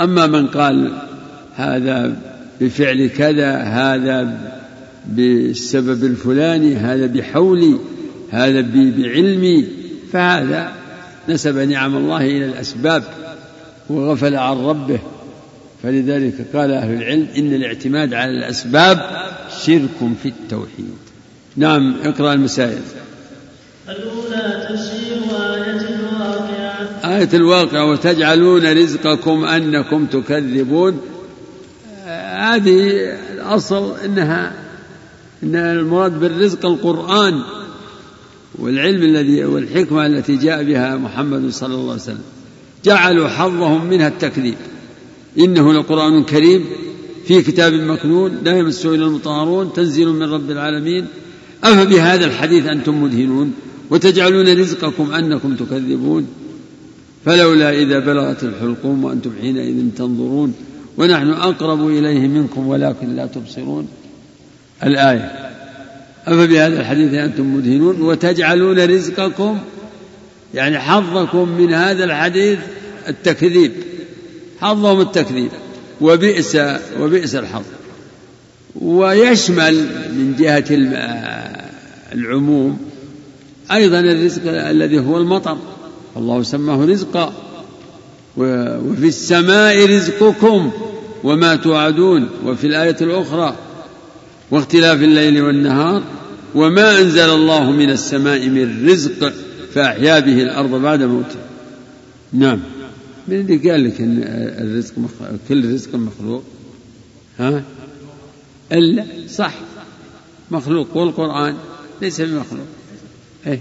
أما من قال هذا بفعل كذا هذا بالسبب الفلاني هذا بحولي هذا بعلمي فهذا نسب نعم الله إلى الأسباب وغفل عن ربه. فلذلك قال أهل العلم إن الاعتماد على الأسباب شرك في التوحيد. نعم اقرأ المسائل. آية الواقعة وتجعلون رزقكم أنكم تكذبون. هذه الأصل إنها إن المراد بالرزق القرآن والعلم الذي والحكمة التي جاء بها محمد صلى الله عليه وسلم. جعلوا حظهم منها التكذيب. إنه لقرآن كريم في كتاب مكنون لا يمسه إلا المطهرون تنزيل من رب العالمين. أفبهذا الحديث أنتم مدهنون وتجعلون رزقكم أنكم تكذبون. فلولا إذا بلغت الحلقوم وأنتم حينئذ تنظرون ونحن أقرب إليه منكم ولكن لا تبصرون. الآية. أفبهذا الحديث أنتم مدهنون وتجعلون رزقكم يعني حظكم من هذا الحديث التكذيب. حظهم التكذيب. وبئس وبئس الحظ. ويشمل من جهة العموم أيضا الرزق الذي هو المطر. الله سماه رزقا. وفي السماء رزقكم وما توعدون. وفي الآية الأخرى واختلاف الليل والنهار وما أنزل الله من السماء من رزق فأحيا به الأرض بعد موتها. نعم. من اللي قال لك إن الرزق كل رزق مخلوق؟ ها؟ إلا صح. مخلوق والقرآن ليس بمخلوق. إيه.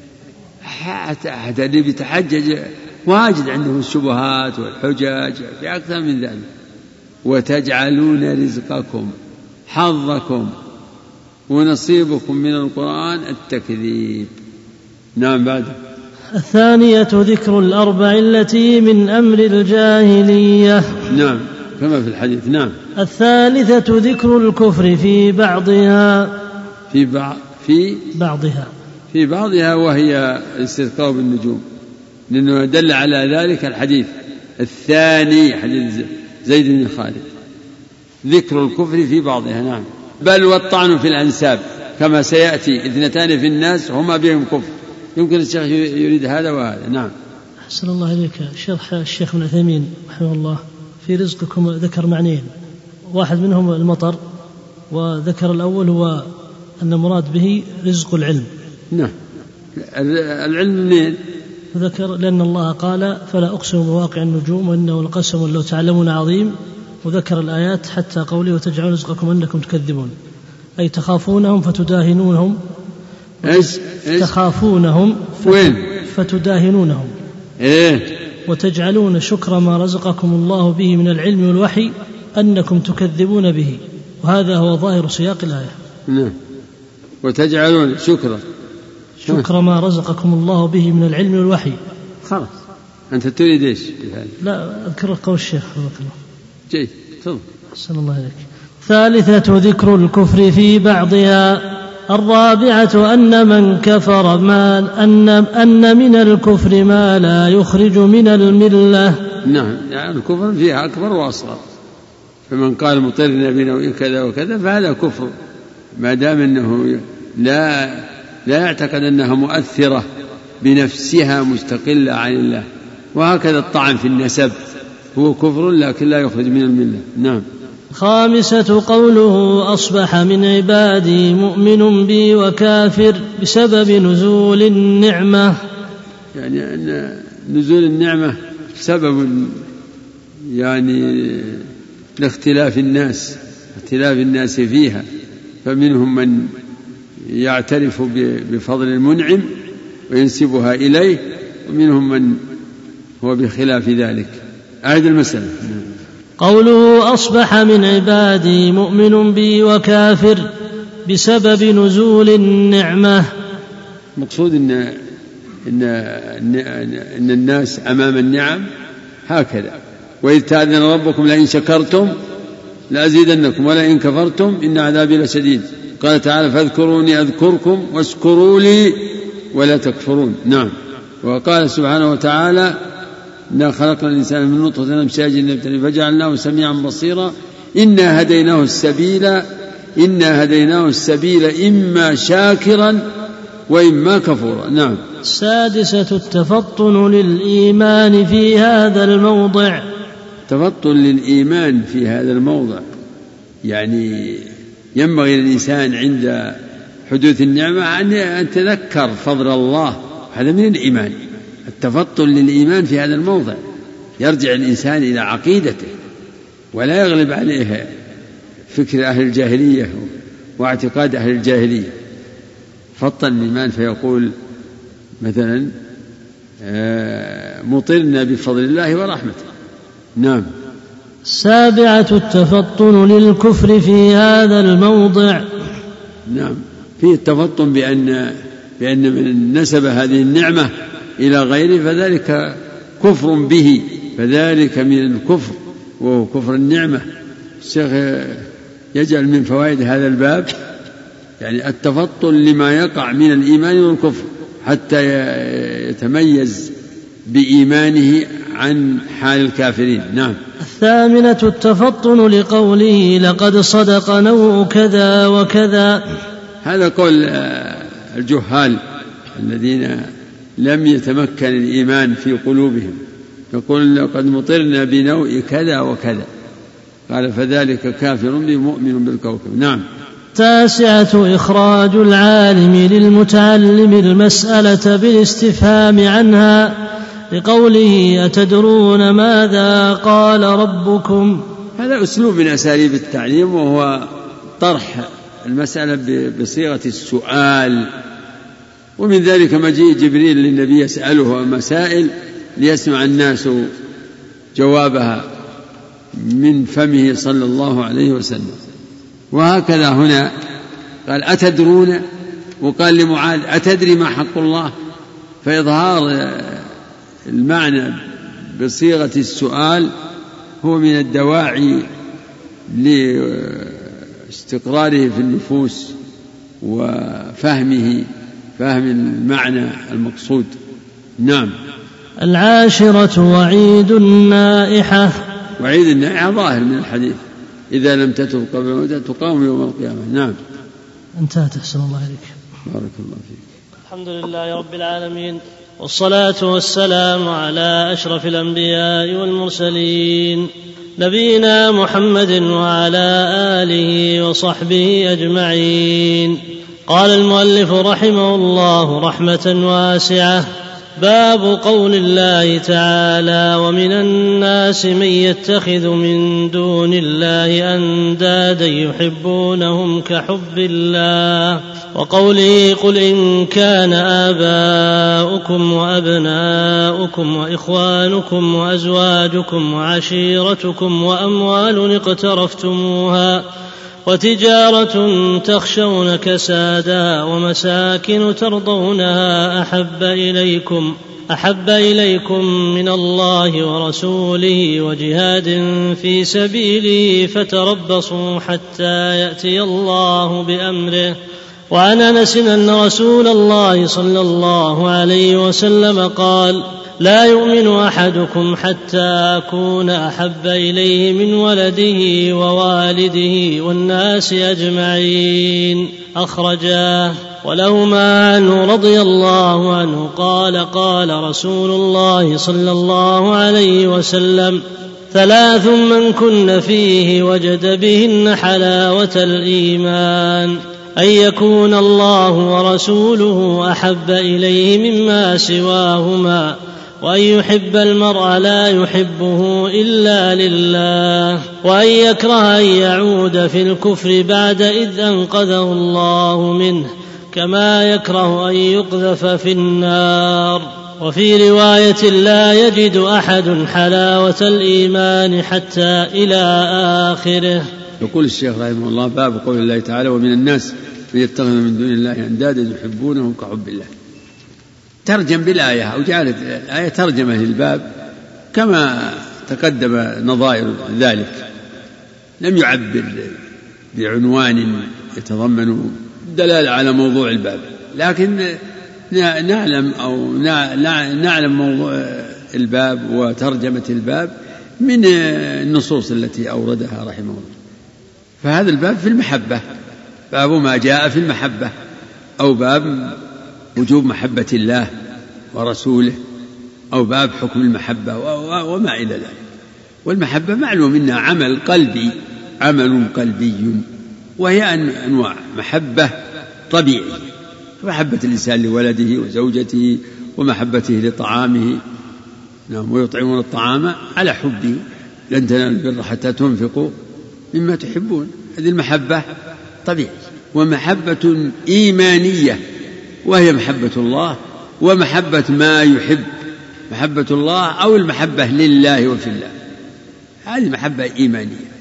حتى اللي بيتحجج واجد عندهم الشبهات والحجج في أكثر من ذلك. وتجعلون رزقكم حظكم ونصيبكم من القرآن التكذيب. نعم بعد. الثانية ذكر الأربع التي من أمر الجاهلية. نعم كما في الحديث. نعم. الثالثة ذكر الكفر في بعضها. في بعض في بعضها. في بعضها وهي الاستذكار بالنجوم لأنه دل على ذلك الحديث الثاني حديث زيد بن خالد. ذكر الكفر في بعضها نعم. بل والطعن في الأنساب كما سيأتي اثنتان في الناس هما بهم كفر. يمكن الشيخ يريد هذا وهذا نعم. أحسن الله إليك. شرح الشيخ ابن عثيمين رحمه الله في رزقكم ذكر معنيين. واحد منهم المطر وذكر الأول هو أن المراد به رزق العلم. نعم. العلم منين؟ ذكر لأن الله قال فلا أقسم بواقع النجوم وإنه لقسم لو تعلمون عظيم. وذكر الآيات حتى قوله وتجعلون رزقكم أنكم تكذبون. أي تخافونهم فتداهنونهم. إيش؟ تخافونهم وين؟ فتداهنونهم. إيه. وتجعلون شكر ما رزقكم الله به من العلم والوحي أنكم تكذبون به. وهذا هو ظاهر سياق الآية. نعم. وتجعلون شكرا. شكر ما رزقكم الله به من العلم والوحي. خلاص. أنت تريد إيش؟ لا أذكر قول الشيخ الله. جيد. تفضل. أحسن الله إليك. ثالثة ذكر الكفر في بعضها. الرابعة أن من كفر ما أن أن من الكفر ما لا يخرج من الملة. نعم. يعني الكفر فيها أكبر وأصغر. فمن قال مطرنا بنوع كذا وكذا فهذا كفر. ما دام أنه لا لا يعتقد أنها مؤثرة بنفسها مستقلة عن الله. وهكذا الطعن في النسب. هو كفر لكن لا يخرج من الملة. نعم. خامسة قوله أصبح من عبادي مؤمن بي وكافر بسبب نزول النعمة. يعني أن نزول النعمة سبب يعني لاختلاف الناس اختلاف الناس فيها. فمنهم من يعترف بفضل المنعم وينسبها إليه ومنهم من هو بخلاف ذلك. أعد المسألة. قوله أصبح من عبادي مؤمن بي وكافر بسبب نزول النعمة. مقصود إن إن إن الناس أمام النعم هكذا. وإذ تأذن ربكم لئن شكرتم لأزيدنكم ولئن كفرتم إن عذابي لشديد. قال تعالى فاذكروني أذكركم واشكروا لي ولا تكفرون. نعم. وقال سبحانه وتعالى إنا خلقنا الإنسان من نطفة أمشاج نبتلي فجعلناه سميعا بصيرا. إنا هديناه السبيل إنا هديناه السبيل إما شاكرا وإما كفورا. نعم. السادسة التفطن للإيمان في هذا الموضع. تفطن للإيمان في هذا الموضع. يعني ينبغي للإنسان عند حدوث النعمة أن يتذكر فضل الله. هذا من الإيمان. التفطن للإيمان في هذا الموضع. يرجع الإنسان إلى عقيدته. ولا يغلب عليه فكر أهل الجاهلية واعتقاد أهل الجاهلية. فطن الإيمان فيقول مثلا آه، مطرنا بفضل الله ورحمته. نعم. السابعة التفطن للكفر في هذا الموضع. نعم فيه التفطن بأن بأن من نسب هذه النعمة إلى غيره فذلك كفر به فذلك من الكفر وهو كفر النعمة. الشيخ يجعل من فوائد هذا الباب يعني التفطن لما يقع من الإيمان والكفر حتى يتميز بإيمانه عن حال الكافرين. نعم. الثامنة التفطن لقوله لقد صدق نوع كذا وكذا. هذا قول الجهال الذين لم يتمكن الإيمان في قلوبهم. يقول لقد مطرنا بنوع كذا وكذا. قال فذلك كافر مؤمن بالكوكب. نعم. التاسعة إخراج العالم للمتعلم المسألة بالاستفهام عنها. لقوله أتدرون ماذا قال ربكم؟ هذا أسلوب من أساليب التعليم وهو طرح المسألة بصيغة السؤال. ومن ذلك مجيء جبريل للنبي يسأله مسائل ليسمع الناس جوابها من فمه صلى الله عليه وسلم. وهكذا هنا قال أتدرون؟ وقال لمعاذ أتدري ما حق الله؟ فإظهار المعنى بصيغة السؤال هو من الدواعي لاستقراره في النفوس وفهمه فهم المعنى المقصود. نعم. العاشرة وعيد النائحة. وعيد النائحة ظاهر من الحديث. إذا لم تتب قبل موتها تقام يوم القيامة. نعم. انتهت أحسن الله إليك. بارك الله فيك. الحمد لله رب العالمين. والصلاة والسلام على أشرف الأنبياء والمرسلين نبينا محمد وعلى آله وصحبه أجمعين. قال المؤلف رحمه الله رحمة واسعة باب قول الله تعالى ومن الناس من يتخذ من دون الله أندادا يحبونهم كحب الله وقوله قل إن كان آباؤكم وأبناؤكم وإخوانكم وأزواجكم وعشيرتكم وأموال اقترفتموها وتجارة تخشون كسادا ومساكن ترضونها أحب إليكم أحب إليكم من الله ورسوله وجهاد في سبيله فتربصوا حتى يأتي الله بأمره. وعن أنس أن رسول الله صلى الله عليه وسلم قال لا يؤمن أحدكم حتى أكون أحب إليه من ولده ووالده والناس أجمعين. اخرجاه ولهما عنه رضي الله عنه قال قال رسول الله صلى الله عليه وسلم ثلاث من كن فيه وجد بهن حلاوة الإيمان. أن يكون الله ورسوله أحب إليه مما سواهما. وان يحب المرء لا يحبه الا لله وان يكره ان يعود في الكفر بعد اذ انقذه الله منه كما يكره ان يقذف في النار وفي روايه لا يجد احد حلاوه الايمان حتى إلى اخره يقول الشيخ رحمه الله باب قول الله تعالى ومن الناس من يتخذ من دون الله اندادا يحبونهم كحب الله ترجم بالآية أو جعلت الآية ترجمة للباب كما تقدم نظائر ذلك. لم يعبر بعنوان يتضمن دلالة على موضوع الباب لكن نعلم أو نعلم موضوع الباب وترجمة الباب من النصوص التي أوردها رحمه الله. فهذا الباب في المحبة باب ما جاء في المحبة أو باب وجوب محبة الله ورسوله أو باب حكم المحبة وما إلى ذلك. والمحبة معلوم منها عمل قلبي عمل قلبي وهي أنواع محبة طبيعية. محبة الإنسان لولده وزوجته ومحبته لطعامه. نعم ويطعمون الطعام على حبه. لن تنالوا البر حتى تنفقوا مما تحبون. هذه المحبة طبيعية. ومحبة إيمانية وهي محبة الله ومحبة ما يحب. محبة الله أو المحبة لله وفي الله. هذه محبة إيمانية.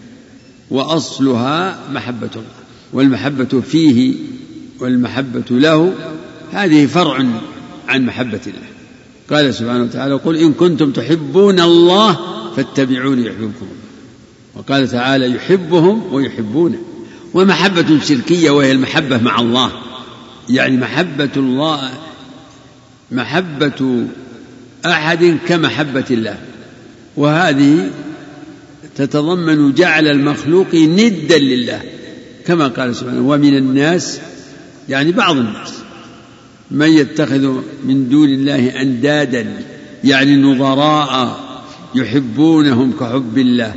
وأصلها محبة الله. والمحبة فيه والمحبة له هذه فرع عن محبة الله. قال سبحانه وتعالى قل إن كنتم تحبون الله فاتبعوني يحببكم. الله وقال تعالى يحبهم ويحبونه. ومحبة شركية وهي المحبة مع الله. يعني محبة الله محبة أحد كمحبة الله. وهذه تتضمن جعل المخلوق ندا لله كما قال سبحانه ومن الناس يعني بعض الناس. من يتخذ من دون الله أندادا يعني نظراء يحبونهم كحب الله.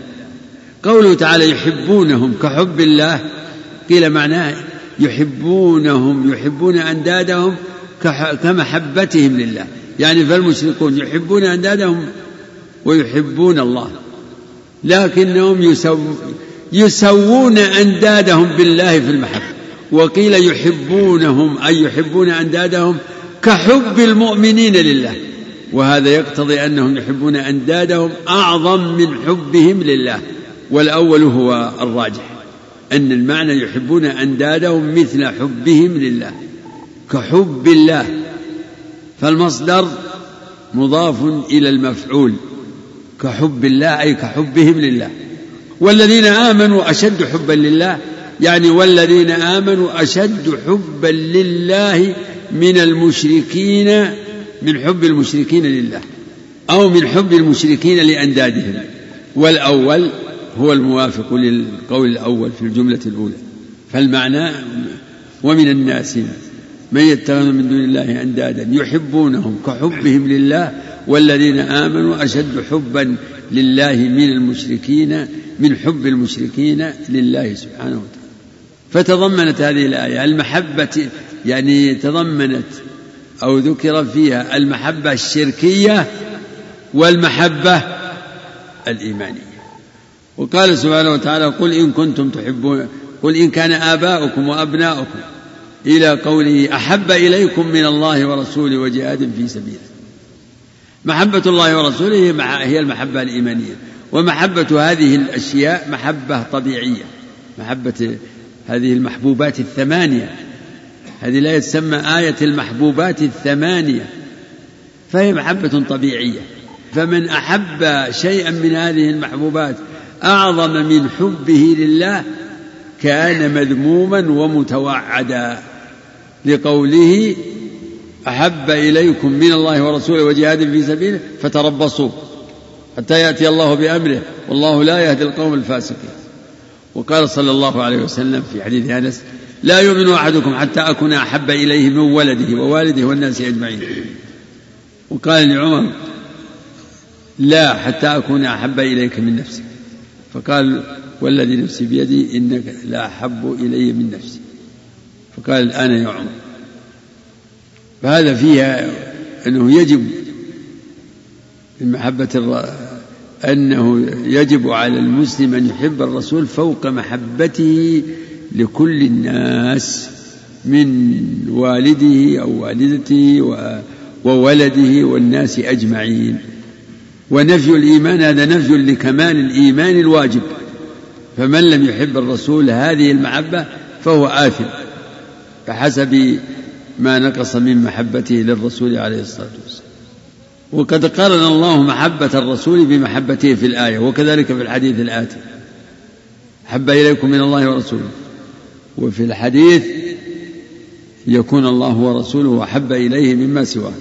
قوله تعالى يحبونهم كحب الله قيل معناه يحبونهم يحبون أندادهم كمحبتهم لله. يعني فالمشركون يحبون أندادهم ويحبون الله. لكنهم يسو يسوون أندادهم بالله في المحبة. وقيل يحبونهم أي يحبون أندادهم كحب المؤمنين لله. وهذا يقتضي أنهم يحبون أندادهم أعظم من حبهم لله. والأول هو الراجح. أن المعنى يحبون أندادهم مثل حبهم لله كحب الله فالمصدر مضاف إلى المفعول كحب الله أي كحبهم لله. والذين آمنوا أشد حبا لله يعني والذين آمنوا أشد حبا لله من المشركين من حب المشركين لله أو من حب المشركين لأندادهم. والأول هو الموافق للقول الأول في الجملة الأولى. فالمعنى ومن الناس من يتخذ من دون الله أندادا يحبونهم كحبهم لله والذين آمنوا أشد حبا لله من المشركين من حب المشركين لله سبحانه وتعالى. فتضمنت هذه الآية المحبة يعني تضمنت أو ذكر فيها المحبة الشركية والمحبة الإيمانية. وقال سبحانه وتعالى قل إن كنتم تحبون قل إن كان آباؤكم وأبناؤكم إلى قوله أحب إليكم من الله ورسوله وجهاد في سبيله. محبة الله ورسوله هي المحبة الإيمانية ومحبة هذه الأشياء محبة طبيعية محبة هذه المحبوبات الثمانية. هذه لا تسمى آية المحبوبات الثمانية فهي محبة طبيعية. فمن أحب شيئا من هذه المحبوبات أعظم من حبه لله كان مذموما ومتوعدا. لقوله أحب إليكم من الله ورسوله وجهاد في سبيله فتربصوا حتى يأتي الله بأمره. والله لا يهدي القوم الفاسقين. وقال صلى الله عليه وسلم في حديث أنس لا يؤمن أحدكم حتى أكون أحب إليه من ولده ووالده والناس أجمعين. وقال لعمر لا حتى أكون أحب إليك من نفسك. فقال والذي نفسي بيدي إنك لا إلي من نفسي. فقال الآن يا عمر. فهذا فيها أنه يجب من محبة أنه يجب على المسلم أن يحب الرسول فوق محبته لكل الناس من والده أو والدته وولده والناس أجمعين. ونفي الإيمان هذا نفي لكمال الإيمان الواجب. فمن لم يحب الرسول هذه المحبة فهو آثم بحسب ما نقص من محبته للرسول عليه الصلاة والسلام. وقد قارن الله محبة الرسول بمحبته في الآية وكذلك في الحديث الآتي حب إليكم من الله ورسوله. وفي الحديث يكون الله ورسوله أحب إليه مما سواه.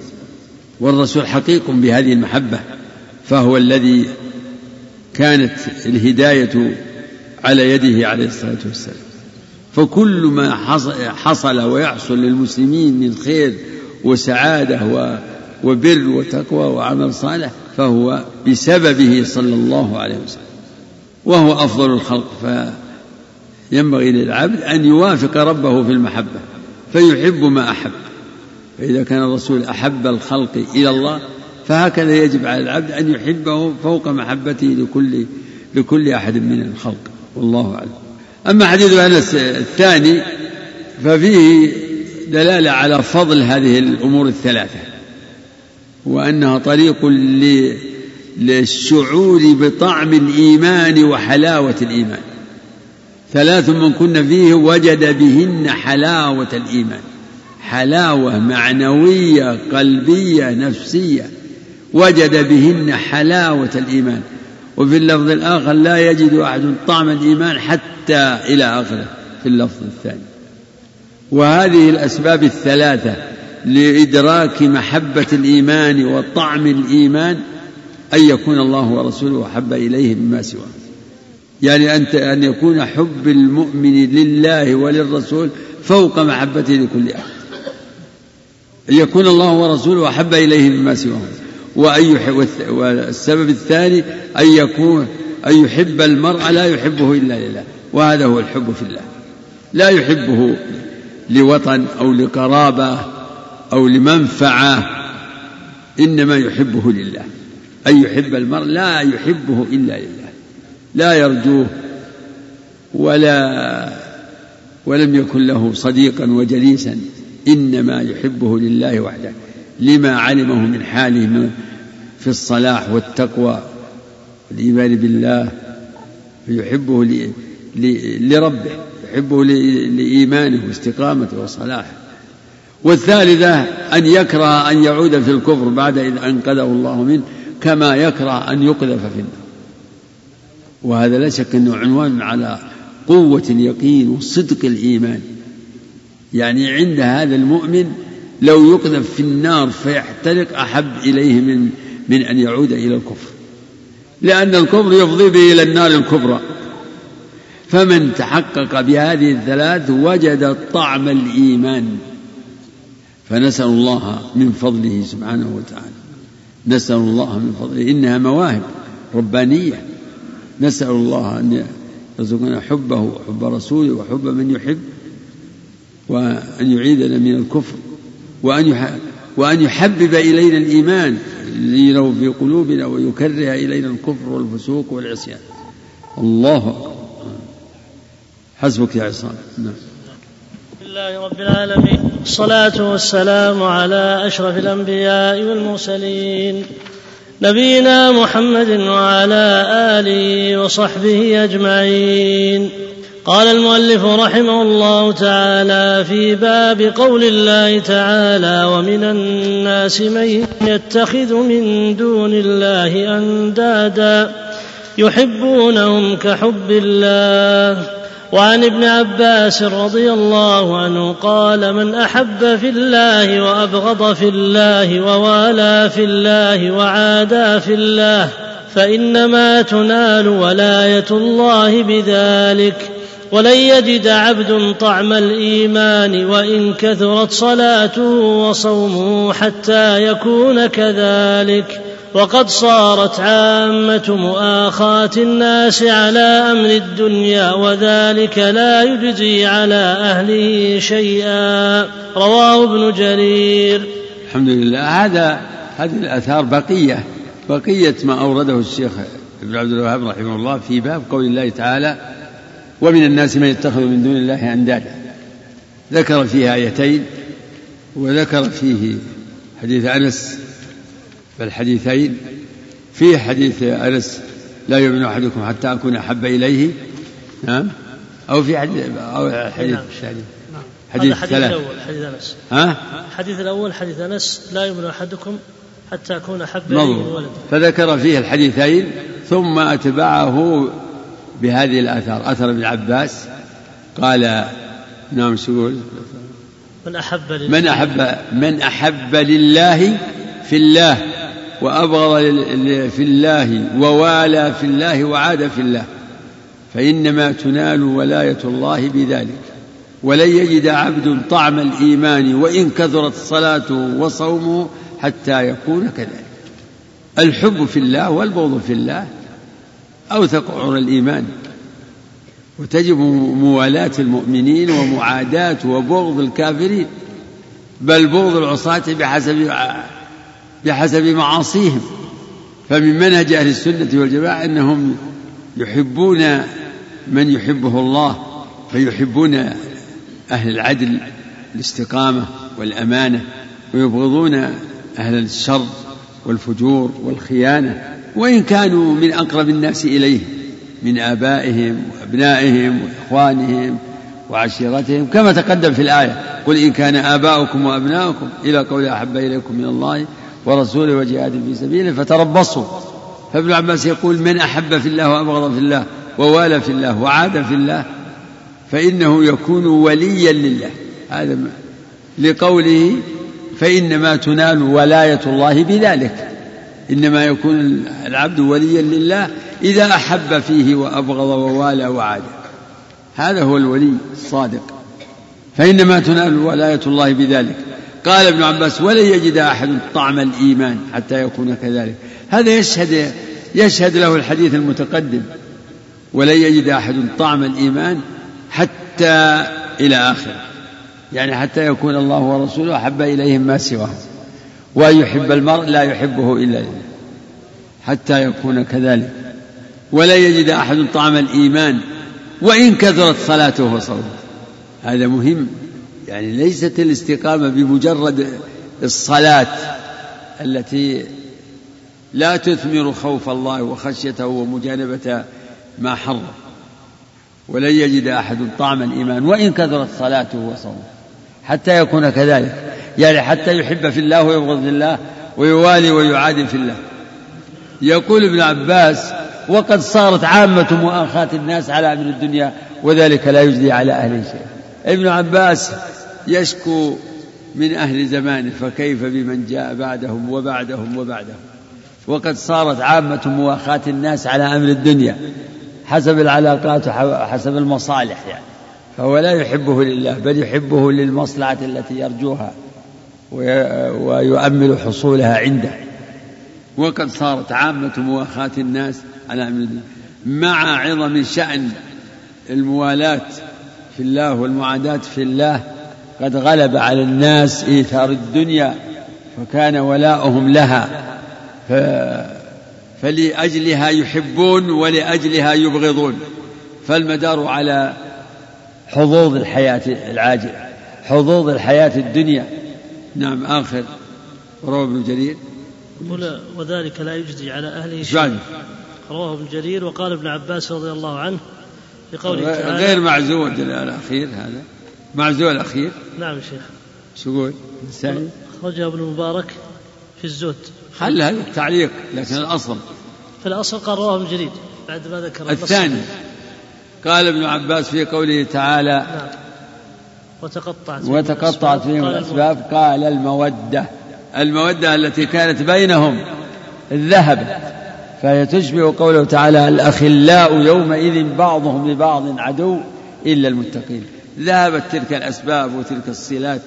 والرسول حقيق بهذه المحبة. فهو الذي كانت الهداية على يده عليه الصلاة والسلام. فكل ما حصل ويحصل للمسلمين من خير وسعادة وبر وتقوى وعمل صالح فهو بسببه صلى الله عليه وسلم. وهو أفضل الخلق. فينبغي للعبد أن يوافق ربه في المحبة فيحب ما أحب. فإذا كان الرسول أحب الخلق إلى الله فهكذا يجب على العبد أن يحبه فوق محبته لكل لكل أحد من الخلق. والله أعلم. أما حديث أنس الثاني ففيه دلالة على فضل هذه الأمور الثلاثة. وأنها طريق للشعور بطعم الإيمان وحلاوة الإيمان. ثلاث من كن فيه وجد بهن حلاوة الإيمان. حلاوة معنوية قلبية نفسية. وجد بهن حلاوة الإيمان. وفي اللفظ الآخر لا يجد أحد طعم الإيمان حتى إلى آخره. في اللفظ الثاني. وهذه الأسباب الثلاثة لإدراك محبة الإيمان وطعم الإيمان أن يكون الله ورسوله أحب إليه مما سواه. يعني أن أن يكون حب المؤمن لله وللرسول فوق محبته لكل أحد. أن يكون الله ورسوله أحب إليه مما سواه. وأن والسبب الثاني أن يكون أن يحب المرء لا يحبه إلا لله وهذا هو الحب في الله. لا يحبه لوطن أو لقرابة أو لمنفعة إنما يحبه لله. أن يحب المرء لا يحبه إلا لله لا يرجوه ولا ولم يكن له صديقا وجليسا إنما يحبه لله وحده. لما علمه من حاله في الصلاح والتقوى والإيمان بالله فيحبه لربه يحبه لإيمانه واستقامته وصلاحه. والثالثة أن يكره أن يعود في الكفر بعد إذ أنقذه الله منه كما يكره أن يقذف في النار. وهذا لا شك أنه عنوان على قوة اليقين وصدق الإيمان. يعني عند هذا المؤمن لو يقذف في النار فيحترق أحب إليه من من أن يعود إلى الكفر. لأن الكفر يفضي به إلى النار الكبرى. فمن تحقق بهذه الثلاث وجد طعم الإيمان. فنسأل الله من فضله سبحانه وتعالى. نسأل الله من فضله. إنها مواهب ربانية. نسأل الله أن يرزقنا حبه وحب رسوله وحب من يحب وأن يعيدنا من الكفر. وأن وأن يحبب إلينا الإيمان لينه في قلوبنا ويكره إلينا الكفر والفسوق والعصيان. الله أكبر. حسبك يا عصام. نعم. لله رب العالمين. الصلاة والسلام على أشرف الأنبياء والمرسلين. نبينا محمد وعلى آله وصحبه أجمعين. قال المؤلف رحمه الله تعالى في باب قول الله تعالى ومن الناس من يتخذ من دون الله أندادا يحبونهم كحب الله. وعن ابن عباس رضي الله عنه قال من أحب في الله وأبغض في الله ووالى في الله وعادى في الله فإنما تنال ولاية الله بذلك. ولن يجد عبد طعم الإيمان وإن كثرت صلاته وصومه حتى يكون كذلك. وقد صارت عامة مؤاخاة الناس على أمر الدنيا وذلك لا يجزي على أهله شيئا. رواه ابن جرير. الحمد لله. هذا هذه الآثار بقية بقية ما أورده الشيخ ابن عبد الوهاب رحمه الله في باب قول الله تعالى ومن الناس من يتخذ من دون الله أندادا. ذكر فيه آيتين وذكر فيه حديث أنس فالحديثين في حديث أنس لا يؤمن أحدكم حتى أكون أحب إليه. نعم. أو في حديث أو حديث نعم. حديث الحديث الأول حديث أنس. ها؟ الحديث الأول حديث أنس لا يؤمن أحدكم حتى أكون أحب إليه من ولده. فذكر فيه الحديثين ثم أتبعه بهذه الآثار. أثر ابن عباس قال نعم شو يقول؟ من أحب لله. من أحب من أحب لله في الله وأبغض في الله ووالى في الله وعاد في الله فإنما تنال ولاية الله بذلك. ولن يجد عبد طعم الإيمان وإن كثرت صلاته وصومه حتى يكون كذلك. الحب في الله والبغض في الله أوثق عرى الإيمان وتجب موالاة المؤمنين ومعاداة وبغض الكافرين بل بغض العصاة بحسب بحسب معاصيهم. فمن منهج أهل السنة والجماعة أنهم يحبون من يحبه الله فيحبون أهل العدل الاستقامة والأمانة ويبغضون أهل الشر والفجور والخيانة. وإن كانوا من أقرب الناس إليه من آبائهم وأبنائهم وإخوانهم وعشيرتهم كما تقدم في الآية قل إن كان آباؤكم وأبناؤكم إلى قول أحب إليكم من الله ورسوله وجهاد في سبيله فتربصوا. فابن عباس يقول من أحب في الله وأبغض في الله ووالى في الله وعاد في الله فإنه يكون وليا لله. هذا لقوله فإنما تنال ولاية الله بذلك. إنما يكون العبد وليا لله إذا أحب فيه وأبغض ووالى وعاد. هذا هو الولي الصادق. فإنما تنال ولاية الله بذلك. قال ابن عباس ولن يجد أحد طعم الإيمان حتى يكون كذلك. هذا يشهد يشهد له الحديث المتقدم. ولن يجد أحد طعم الإيمان حتى إلى آخره. يعني حتى يكون الله ورسوله أحب إليهم ما سواه وأن يحب المرء لا يحبه إلا لله حتى يكون كذلك. ولا يجد أحد طعم الإيمان وإن كثرت صلاته وصومه هذا مهم. يعني ليست الاستقامة بمجرد الصلاة التي لا تثمر خوف الله وخشيته ومجانبة ما حرم. ولن يجد أحد طعم الإيمان وإن كثرت صلاته وصومه حتى يكون كذلك. يعني حتى يحب في الله ويبغض في الله ويوالي ويعادي في الله. يقول ابن عباس وقد صارت عامة مؤاخاة الناس على أمر الدنيا وذلك لا يجدي على أهله شيء ابن عباس يشكو من أهل زمانه فكيف بمن جاء بعدهم وبعدهم وبعدهم. وقد صارت عامة مواخاة الناس على أمر الدنيا حسب العلاقات وحسب المصالح يعني. فهو لا يحبه لله بل يحبه للمصلحة التي يرجوها. ويؤمل حصولها عنده. وقد صارت عامة مواخاة الناس على مع عظم شأن الموالاة في الله والمعاداة في الله قد غلب على الناس إيثار الدنيا فكان ولاؤهم لها. ف فلأجلها يحبون ولأجلها يبغضون. فالمدار على حظوظ الحياة العاجلة حظوظ الحياة الدنيا. نعم آخر رواه ابن جرير. وذلك لا يجدي على أهله شيء. رواه ابن جرير وقال ابن عباس رضي الله عنه في قوله تعالى غير معزول الأخير هذا. معزول الأخير نعم شيخ. شو يقول؟ الثاني أخرجه ابن المبارك في الزهد. خل هذا التعليق؟ لكن الأصل. في الأصل قال رواه ابن جرير. بعد ما ذكر الثاني. قال ابن عباس في قوله تعالى نعم. وتقطعت وتقطعت فيهم الأسباب. قال المودة. المودة التي كانت بينهم الذهب. فهي تشبه قوله تعالى الأخلاء يومئذ بعضهم لبعض عدو إلا المتقين. ذهبت تلك الأسباب وتلك الصلات.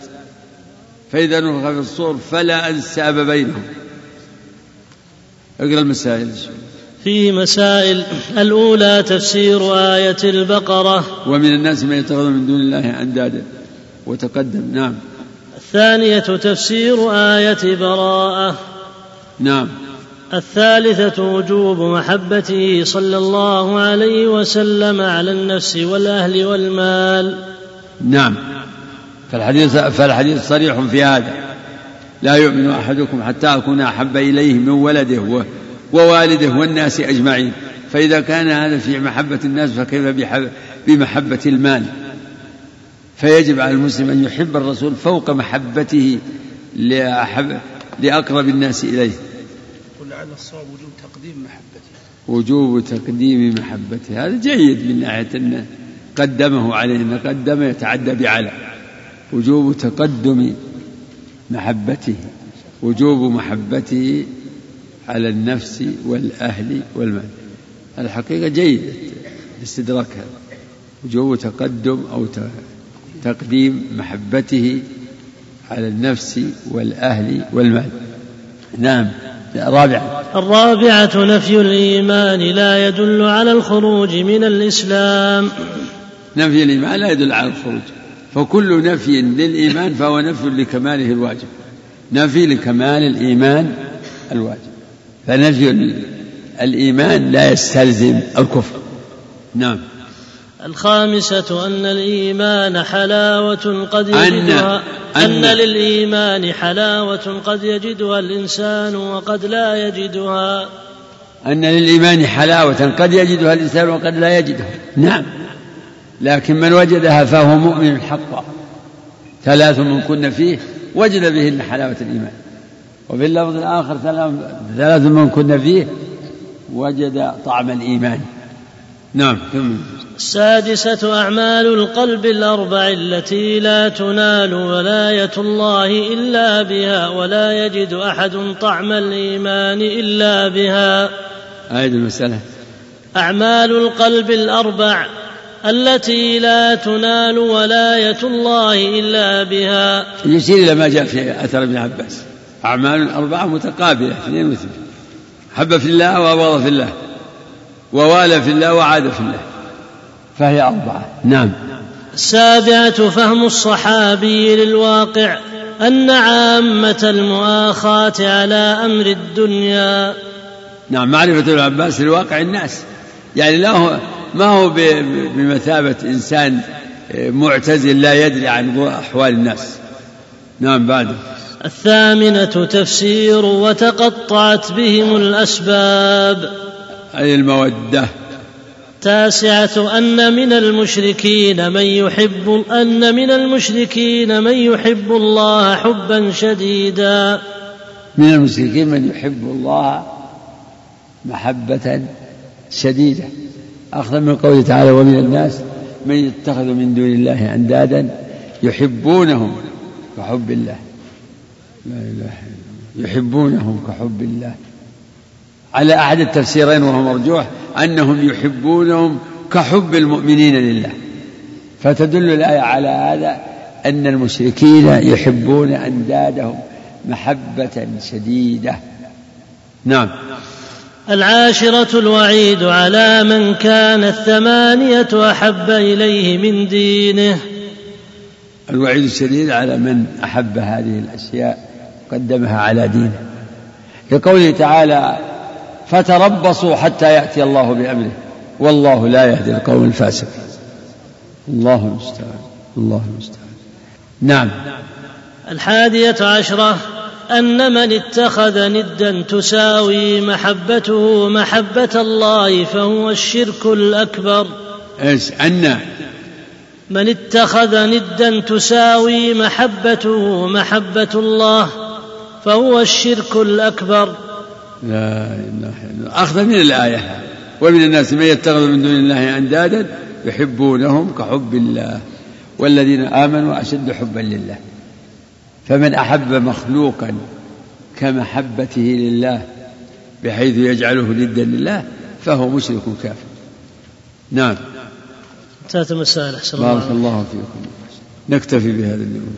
فإذا نفخ في الصور فلا أنساب بينهم. اقرأ المسائل. فيه مسائل. الأولى تفسير آية البقرة. ومن الناس من يتخذ من دون الله أندادا. وتقدم. نعم. الثانية تفسير آية براءة. نعم. الثالثة وجوب محبته صلى الله عليه وسلم على النفس والأهل والمال. نعم. فالحديث فالحديث صريح في هذا. لا يؤمن أحدكم حتى أكون أحب إليه من ولده ووالده والناس أجمعين. فإذا كان هذا في محبة الناس فكيف بمحبة المال؟ فيجب على المسلم أن يحب الرسول فوق محبته لأقرب الناس إليه. ولعل الصواب وجوب تقديم محبته. وجوب تقديم محبته. هذا جيد من ناحية أنه قدمه عليه أن قدم يتعدى بعلى. وجوب تقدم محبته. وجوب محبته على النفس والأهل والمال. الحقيقة جيد الاستدراك هذا. وجوب تقدم أو تقديم محبته على النفس والأهل والمال. نعم رابعا. الرابعة نفي الإيمان لا يدل على الخروج من الإسلام. نفي الإيمان لا يدل على الخروج. فكل نفي للإيمان فهو نفي لكماله الواجب. نفي لكمال الإيمان الواجب. فنفي الإيمان لا يستلزم الكفر. نعم. الخامسة أن الإيمان حلاوة قد يجدها أن, أن, أن للإيمان حلاوة قد يجدها الإنسان وقد لا يجدها. أن للإيمان حلاوة قد يجدها الإنسان وقد لا يجدها. نعم. لكن من وجدها فهو مؤمن حقا ثلاث من كن فيه وجد بهن حلاوة الإيمان. وفي اللفظ الآخر ثلاث من كن فيه وجد طعم الإيمان. نعم. السادسة أعمال القلب الأربع التي لا تنال ولاية الله إلا بها ولا يجد أحد طعم الإيمان إلا بها. أعيد المسألة. أعمال القلب الأربع التي لا تنال ولاية الله إلا بها. يشير إلى ما جاء في أثر ابن عباس. أعمال أربعة متقابلة اثنين واثنين حب في الله وأبغض في الله. ووالى في الله وعاد في الله. فهي أربعة. نعم. السابعة فهم الصحابي للواقع أن عامة المؤاخاة على أمر الدنيا. نعم معرفة ابن عباس لواقع الناس. يعني لا هو ما هو بمثابة إنسان معتزل لا يدري عن أحوال الناس. نعم بعد. الثامنة تفسير وتقطعت بهم الأسباب. أي المودة؟ التاسعة أن من المشركين من يحب أن من المشركين من يحب الله حبا شديدا. من المشركين من يحب الله محبة شديدة. أخذا من قوله تعالى ومن الناس من يتخذ من دون الله أندادا يحبونهم كحب الله. لا إله إلا الله. يحبونهم كحب الله. على أحد التفسيرين وهو مرجوح أنهم يحبونهم كحب المؤمنين لله. فتدل الآية على هذا أن المشركين يحبون أندادهم محبة شديدة. نعم. العاشرة الوعيد على من كان الثمانية أحب إليه من دينه. الوعيد الشديد على من أحب هذه الأشياء قدمها على دينه. لقوله تعالى فتربصوا حتى يأتي الله بأمره. والله لا يهدي القوم الفاسقين. الله المستعان. الله المستعان. نعم. الحادية عشرة أن من اتخذ ندا تساوي محبته محبة الله فهو الشرك الأكبر. إيش؟ أن من اتخذ ندا تساوي محبته محبة الله فهو الشرك الأكبر. لا إله إلا الله. أخذ من الآية. ومن الناس من يتخذ من دون الله أندادا يحبونهم كحب الله. والذين آمنوا أشد حبا لله. فمن أحب مخلوقا كمحبته لله بحيث يجعله ندا لله فهو مشرك كافر. نعم. انتهت المسائل أحسن الله بارك الله فيكم. نكتفي بهذا اليوم.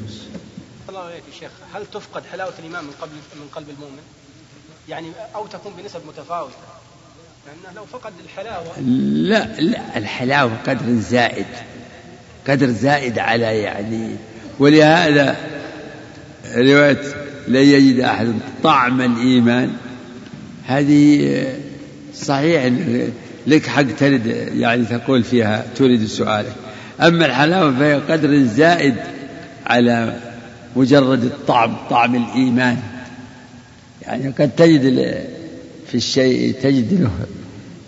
الله عليك يا شيخ. هل تفقد حلاوة الإيمان من قبل من قلب المؤمن؟ يعني أو تكون بنسب متفاوتة. لأنه لو فقد الحلاوة لا لا الحلاوة قدر زائد قدر زائد على يعني ولهذا رواية لا يجد أحد طعم الإيمان هذه صحيح لك حق ترد يعني تقول فيها تريد سؤالك. أما الحلاوة فهي قدر زائد على مجرد الطعم طعم الإيمان. يعني قد تجد في الشيء تجد له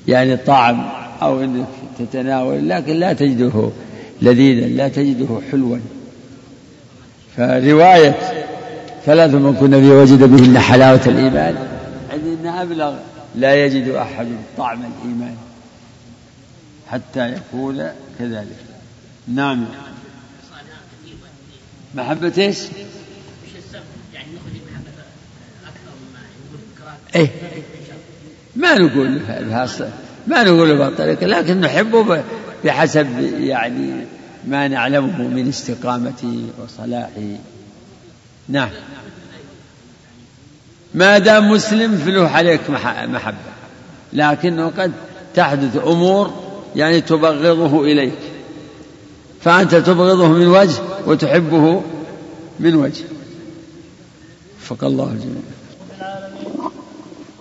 يعني طعم أو أنك تتناول لكن لا تجده لذيذا لا تجده حلوا. فرواية ثلاث من كنا فيه وجد بهن حلاوة الإيمان عندنا أبلغ لا يجد أحد طعم الإيمان حتى يكون كذلك. نعم. محبة إيش؟ إيه. ما نقول بها ما نقول بها الطريقة لكن نحبه بحسب يعني ما نعلمه من استقامته وصلاحه نعم. ما دام مسلم فله عليك محبة لكنه قد تحدث أمور يعني تبغضه إليك. فأنت تبغضه من وجه وتحبه من وجه. وفق الله الجميع.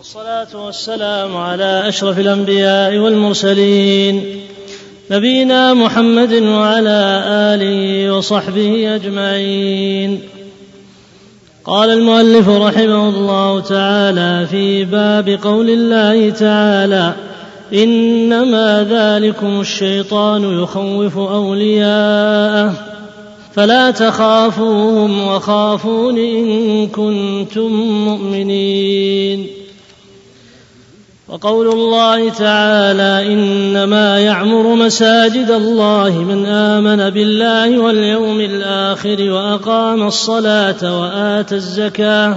والصلاة والسلام على أشرف الأنبياء والمرسلين نبينا محمد وعلى آله وصحبه أجمعين. قال المؤلف رحمه الله تعالى في باب قول الله تعالى إنما ذلكم الشيطان يخوف أولياءه فلا تخافوهم وخافون إن كنتم مؤمنين. وقول الله تعالى إنما يعمر مساجد الله من آمن بالله واليوم الآخر وأقام الصلاة وآتى الزكاة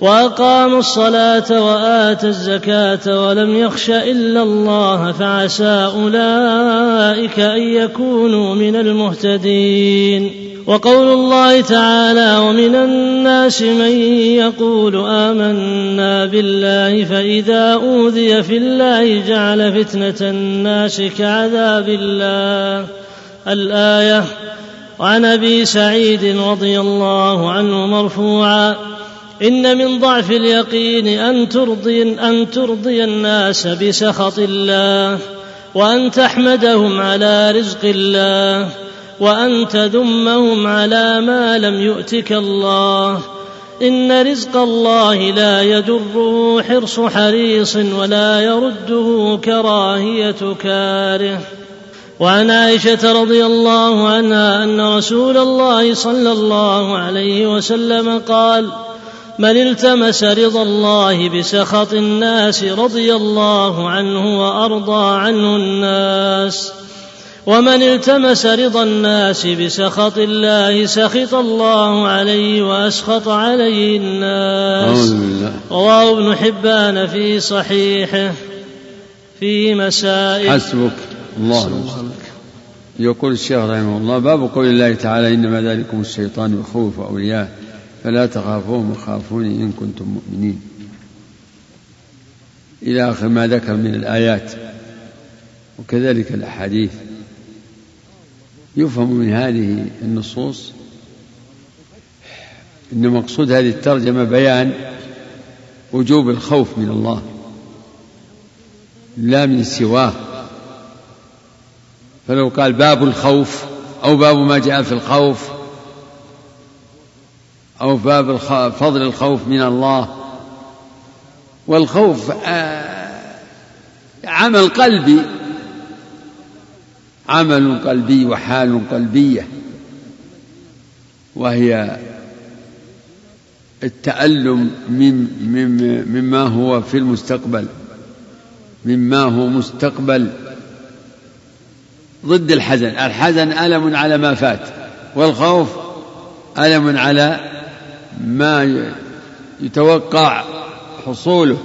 واقام الصلاة واتى الزكاة ولم يخش إلا الله فعسى أولئك أن يكونوا من المهتدين. وقول الله تعالى ومن الناس من يقول آمنا بالله فإذا أوذي في الله جعل فتنة الناس كعذاب الله. الآية وعن أبي سعيد رضي الله عنه مرفوعا إن من ضعف اليقين أن ترضي أن ترضي الناس بسخط الله وأن تحمدهم على رزق الله وأن تذمهم على ما لم يؤتك الله. إن رزق الله لا يدره حرص حريص ولا يرده كراهية كاره. وعن عائشة رضي الله عنها أن رسول الله صلى الله عليه وسلم قال: من التمس رضا الله بسخط الناس رضي الله عنه وأرضى عنه الناس. ومن التمس رضا الناس بسخط الله سخط الله عليه وأسخط عليه الناس. رواه ابن حبان في صحيحه في مسائل. حسبك. الله. يقول الشيخ رحمه الله باب قول الله تعالى إنما ذلكم الشيطان يخوف اولياءه فلا تخافوهم وخافوني إن كنتم مؤمنين. إلى آخر ما ذكر من الآيات وكذلك الأحاديث. يفهم من هذه النصوص أن مقصود هذه الترجمة بيان وجوب الخوف من الله لا من سواه. فلو قال باب الخوف أو باب ما جاء في الخوف أو باب فضل الخوف من الله. والخوف آه، عمل قلبي. عمل قلبي وحال قلبية. وهي التألم مما هو في المستقبل. مما هو مستقبل. ضد الحزن. الحزن ألم على ما فات. والخوف ألم على ما يتوقع حصوله.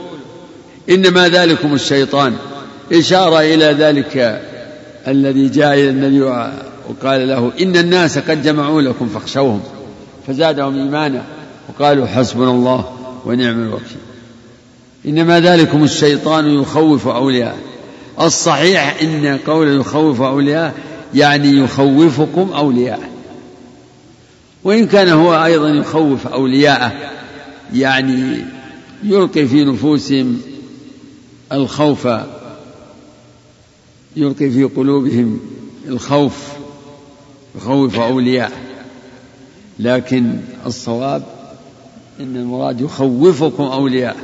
إنما ذلكم الشيطان. إشارة إلى ذلك الذي جاء إلى النبي وقال له إن الناس قد جمعوا لكم فاخشوهم. فزادهم إيمانا وقالوا حسبنا الله ونعم الوكيل. إنما ذلكم الشيطان يخوف أولياءه. الصحيح إن قول يخوف أولياءه يعني يخوفكم أولياءه. وإن كان هو أيضا يخوف أولياءه يعني يلقي في نفوسهم الخوف يلقي في قلوبهم الخوف يخوف أولياءه. لكن الصواب إن المراد يخوفكم أولياء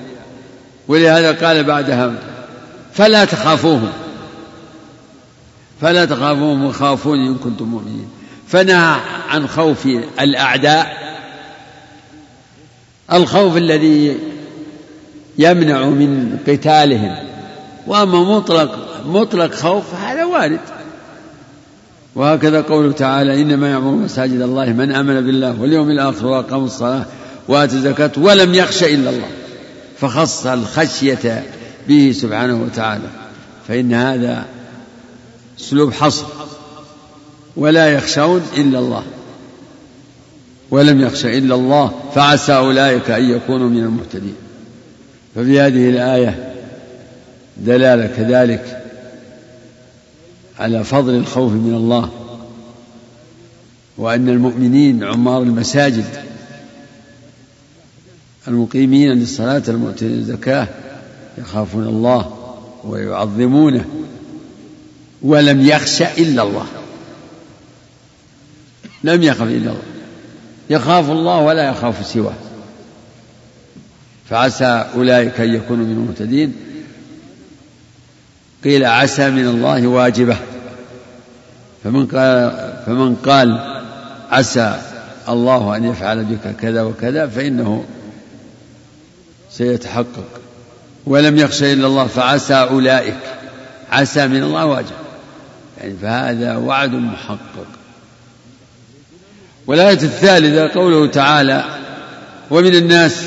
ولهذا قال بعدها فلا تخافوهم فلا تخافوهم وخافوني إن كنتم مؤمنين. فنهى عن خوف الأعداء الخوف الذي يمنع من قتالهم. وأما مطلق مطلق خوف هذا وارد. وهكذا قوله تعالى إنما يعمر مساجد الله من آمن بالله واليوم الآخر وأقام الصلاة وآتى الزكاة ولم يخش إلا الله. فخص الخشية به سبحانه وتعالى. فإن هذا أسلوب حصر. ولا يخشون إلا الله. ولم يخش إلا الله فعسى أولئك أن يكونوا من المهتدين. ففي هذه الآية دلالة كذلك على فضل الخوف من الله وأن المؤمنين عمار المساجد المقيمين للصلاة المؤتين الزكاة يخافون الله ويعظمونه ولم يخش إلا الله. لم يخف إلا الله. يخاف الله ولا يخاف سواه. فعسى أولئك أن يكونوا من المهتدين. قيل عسى من الله واجبة. فمن قال فمن قال عسى الله أن يفعل بك كذا وكذا فإنه سيتحقق. ولم يخش إلا الله فعسى أولئك. عسى من الله واجب. يعني فهذا وعد محقق. والآية الثالثة قوله تعالى ومن الناس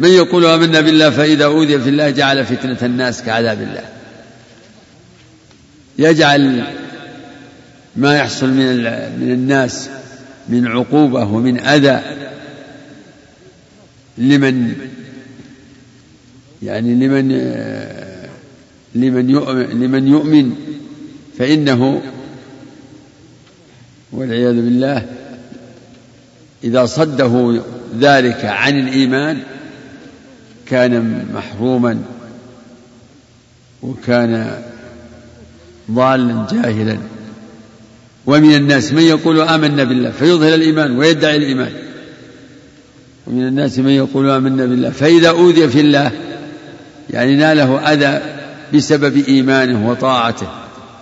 من يقول آمنا بالله فإذا أوذي في الله جعل فتنة الناس كعذاب الله. يجعل ما يحصل من من الناس من عقوبة ومن أذى لمن يعني لمن لمن يؤمن لمن يؤمن فإنه والعياذ بالله إذا صده ذلك عن الإيمان كان محروما وكان ضالا جاهلا. ومن الناس من يقول آمنا بالله فيظهر الإيمان ويدعي الإيمان. ومن الناس من يقول آمنا بالله فإذا أوذي في الله يعني ناله أذى بسبب إيمانه وطاعته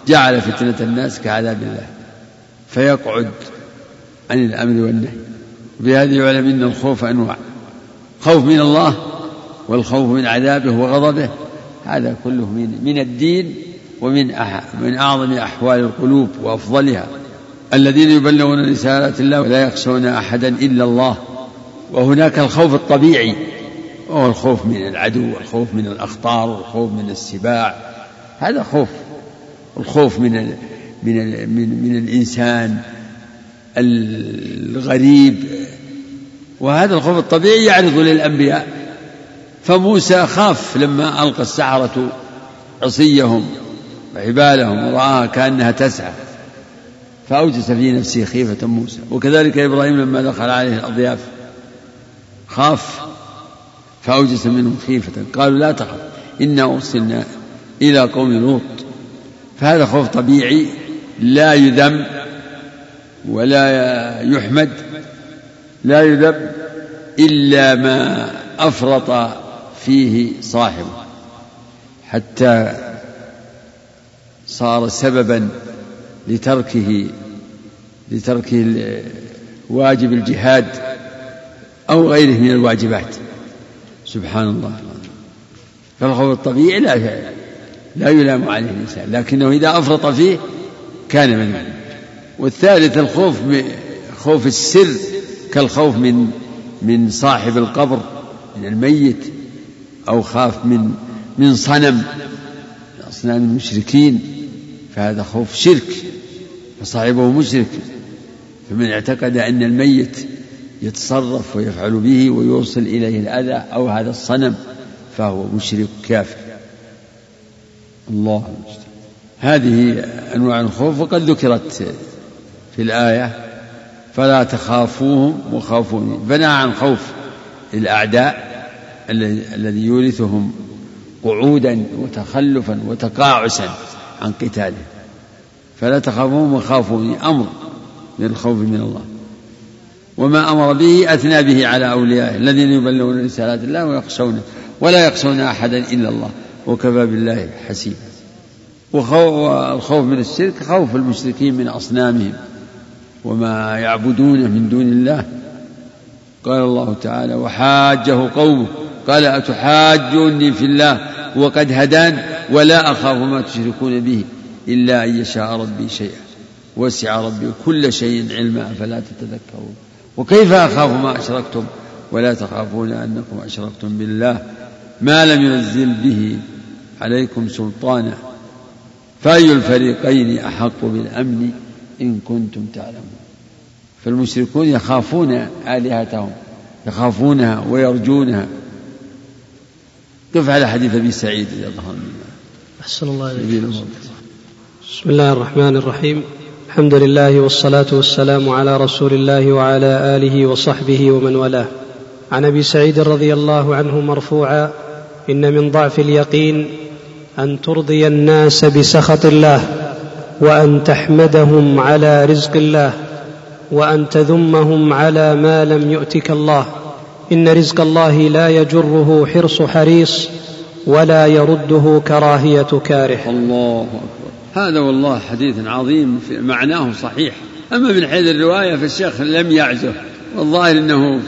جعل فتنة الناس كعذاب الله فيقعد عن الأمر والنهي. بهذا يعلم أن الخوف أنواع خوف من الله والخوف من عذابه وغضبه هذا كله من من الدين ومن من أعظم أحوال القلوب وأفضلها. الذين يبلغون رسالات الله ولا يخشون أحدا إلا الله وهناك الخوف الطبيعي وهو الخوف من العدو والخوف من الأخطار والخوف من السباع. هذا خوف الخوف من من من, من الإنسان الغريب وهذا الخوف الطبيعي يعرض للأنبياء. فموسى خاف لما ألقى السحرة عصيهم وحبالهم ورآها كأنها تسعى. فأوجس في نفسه خيفة موسى. وكذلك إبراهيم لما دخل عليه الأضياف خاف فأوجس منهم خيفة. قالوا لا تخف إنا أرسلنا إلى قوم لوط. فهذا خوف طبيعي لا يذم ولا يحمد. لا يذم إلا ما أفرط فيه صاحبه حتى صار سببا لتركه لترك واجب الجهاد أو غيره من الواجبات. سبحان الله. فالخوف الطبيعي لا لا يلام عليه الإنسان لكنه إذا أفرط فيه كان من والثالث الخوف خوف السر. كالخوف من من صاحب القبر من الميت أو خاف من من صنم. أصنام المشركين فهذا خوف شرك فصاحبه مشرك. فمن اعتقد أن الميت يتصرف ويفعل به ويوصل إليه الأذى أو هذا الصنم فهو مشرك كافر. الله المستعان. هذه أنواع الخوف وقد ذكرت في الآية فلا تخافوهم وخافوني. بنى عن خوف الأعداء الذي يورثهم قعودا وتخلفا وتقاعسا عن قتاله. فلا تخافوهم وخافوني. أمر للخوف من الله. وما أمر به أثنى به على أوليائه الذين يبلغون رسالات الله ويخشونه ولا يخشون أحدا إلا الله وكفى بالله حسيبا. والخوف من الشرك خوف المشركين من أصنامهم. وما يعبدونه من دون الله. قال الله تعالى وحاجه قومه. قال أتحاجوني في الله؟ وقد هدان ولا أخاف ما تشركون به إلا أن يشاء ربي شيئا. وسع ربي كل شيء علما فلا تتذكرون؟ وكيف أخاف ما أشركتم؟ ولا تخافون أنكم أشركتم بالله ما لم ينزل به عليكم سلطانا. فأي الفريقين أحق بالأمن؟ إن كنتم تعلمون. فالمشركون يخافون آلهتهم يخافونها ويرجونها. قف على حديث أبي سعيد رضي الله عنه؟ أحسن الله إليك. بسم الله الرحمن الرحيم. الحمد لله والصلاة والسلام على رسول الله وعلى آله وصحبه ومن والاه. عن أبي سعيد رضي الله عنه مرفوعا إن من ضعف اليقين أن ترضي الناس بسخط الله. وأن تحمدهم على رزق الله وأن تذمهم على ما لم يؤتك الله. إن رزق الله لا يجره حرص حريص ولا يرده كراهية كاره. الله أكبر. هذا والله حديث عظيم معناه صحيح. أما من حيث الرواية فالشيخ لم يعزه والظاهر أنه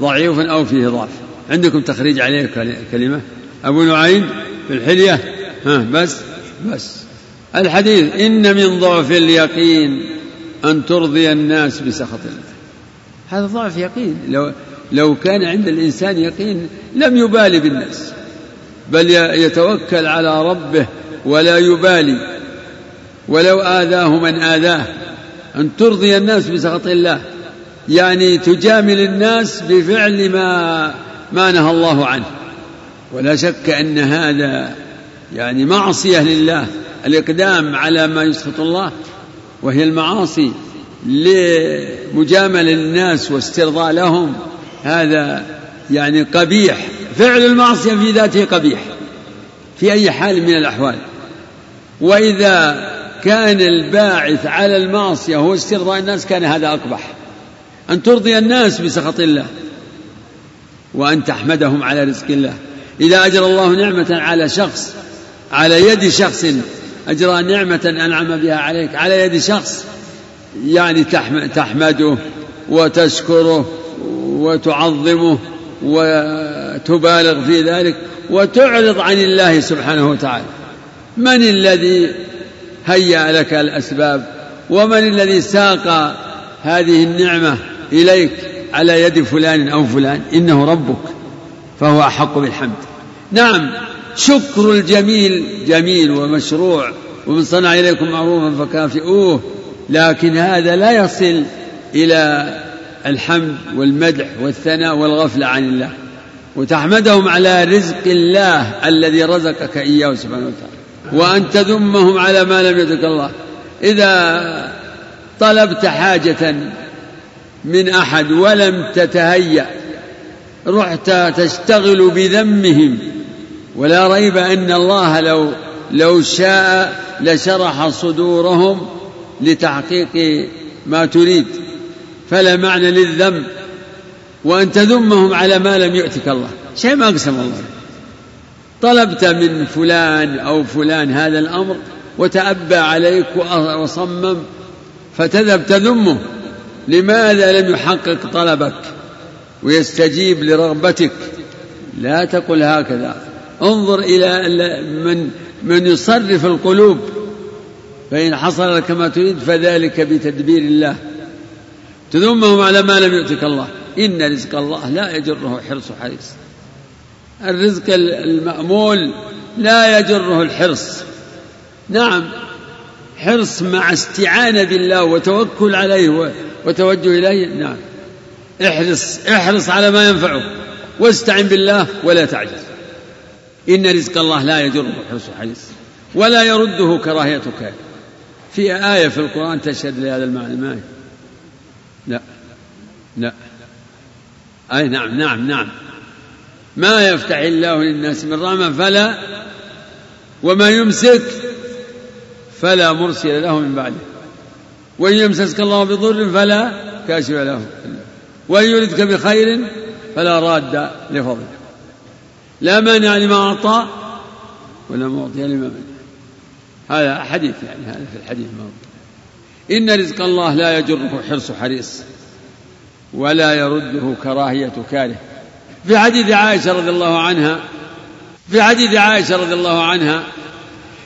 ضعيف أو فيه ضعف. عندكم تخريج عليه كلمة؟ أبو نعيم في الحلية؟ ها بس بس. الحديث إن من ضعف اليقين أن ترضي الناس بسخط الله. هذا ضعف يقين. لو لو كان عند الإنسان يقين لم يبالي بالناس بل يتوكل على ربه ولا يبالي. ولو آذاه من آذاه أن ترضي الناس بسخط الله. يعني تجامل الناس بفعل ما ما نهى الله عنه. ولا شك أن هذا يعني معصية لله. الإقدام على ما يسخط الله وهي المعاصي لمجامل الناس واسترضاء لهم. هذا يعني قبيح. فعل المعصية في ذاته قبيح في أي حال من الأحوال. وإذا كان الباعث على المعصية هو استرضاء الناس كان هذا أقبح. أن ترضي الناس بسخط الله وأن تحمدهم على رزق الله. إذا أجرى الله نعمة على شخص على يد شخص أجرى نعمة أنعم بها عليك على يد شخص يعني تحمده وتشكره وتعظمه وتبالغ في ذلك وتعرض عن الله سبحانه وتعالى. من الذي هيأ لك الأسباب؟ ومن الذي ساق هذه النعمة إليك على يد فلان أو فلان؟ إنه ربك فهو أحق بالحمد. نعم شكر الجميل جميل ومشروع ومن صنع إليكم معروفا فكافئوه لكن هذا لا يصل إلى الحمد والمدح والثناء والغفلة عن الله. وتحمدهم على رزق الله الذي رزقك إياه سبحانه وتعالى. وأن تذمهم على ما لم يرزق الله. إذا طلبت حاجة من أحد ولم تتهيأ رحت تشتغل بذمهم ولا ريب أن الله لو لو شاء لشرح صدورهم لتحقيق ما تريد. فلا معنى للذم وأن تذمهم على ما لم يؤتك الله. شيء ما أقسم الله. طلبت من فلان أو فلان هذا الأمر وتأبى عليك وصمم فتذهب تذمه. لماذا لم يحقق طلبك ويستجيب لرغبتك؟ لا تقل هكذا. انظر إلى من من يصرف القلوب. فإن حصل لك ما تريد فذلك بتدبير الله. تذمهم على ما لم يؤتك الله. إن رزق الله لا يجره حرص حريص. الرزق المأمول لا يجره الحرص. نعم حرص مع استعانة بالله وتوكل عليه وتوجه إليه. نعم احرص احرص على ما ينفعك واستعن بالله ولا تعجز. إن رزق الله لا يجره حرص حريص ولا يرده كراهيتك. في آية في القرآن تشهد لهذا المعنى ما هي؟ لا لا. أي نعم نعم نعم. ما يفتح الله للناس من رحمة فلا وما يمسك فلا مرسل له من بعده. وإن يمسسك الله بضر فلا كاشف له. وإن يردك بخير فلا راد لفضله. لا مانع لما أعطى ولا معطي لما منع. هذا حديث يعني هذا في الحديث موضوع إن رزق الله لا يجره حرص حريص ولا يرده كراهية كاره. في حديث عائشة رضي الله عنها في حديث عائشة رضي الله عنها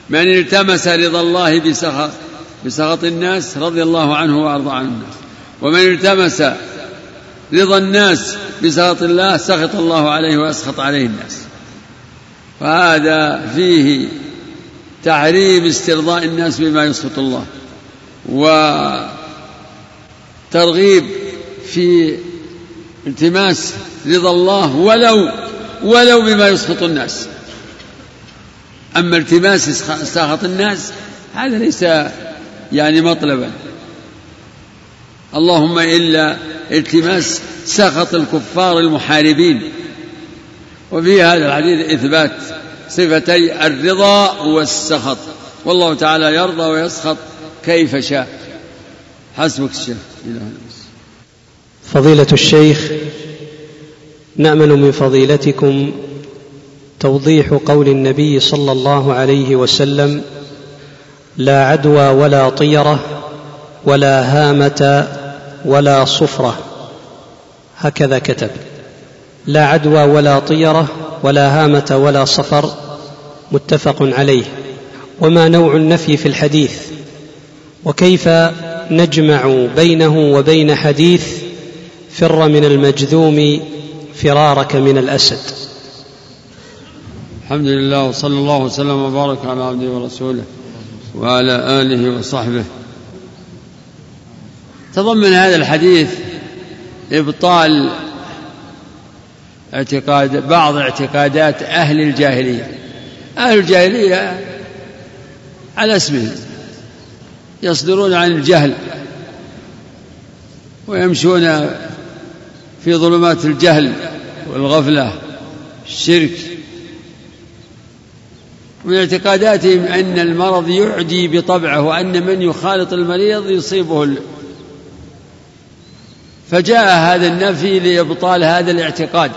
من التمس رضا الله بسخط بسخط الناس رضي الله عنه وأرضى عن الناس. ومن التمس رضا الناس بسخط الله سخط الله عليه وأسخط عليه الناس. فهذا فيه تحريم استرضاء الناس بما يسخط الله وترغيب في التماس رضا الله ولو ولو بما يسخط الناس. أما التماس سخط الناس هذا ليس يعني مطلبا. اللهم إلا التماس سخط الكفار المحاربين. وفي هذا الحديث إثبات صفتي الرضا والسخط. والله تعالى يرضى ويسخط كيف شاء. حسبك الشيخ. فضيلة الشيخ نأمل من فضيلتكم توضيح قول النبي صلى الله عليه وسلم لا عدوى ولا طيرة ولا هامة ولا صفرة. هكذا كتب. لا عدوى ولا طيرة ولا هامة ولا صفر متفق عليه. وما نوع النفي في الحديث؟ وكيف نجمع بينه وبين حديث فر من المجذوم فرارك من الأسد؟ الحمد لله وصلى الله وسلم وبارك على عبده ورسوله وعلى آله وصحبه. تضمن هذا الحديث إبطال اعتقاد بعض اعتقادات أهل الجاهلية. أهل الجاهلية على اسمهم يصدرون عن الجهل ويمشون في ظلمات الجهل والغفلة الشرك. من اعتقاداتهم أن المرض يعدي بطبعه وأن من يخالط المريض يصيبه فجاء هذا النفي لإبطال هذا الاعتقاد.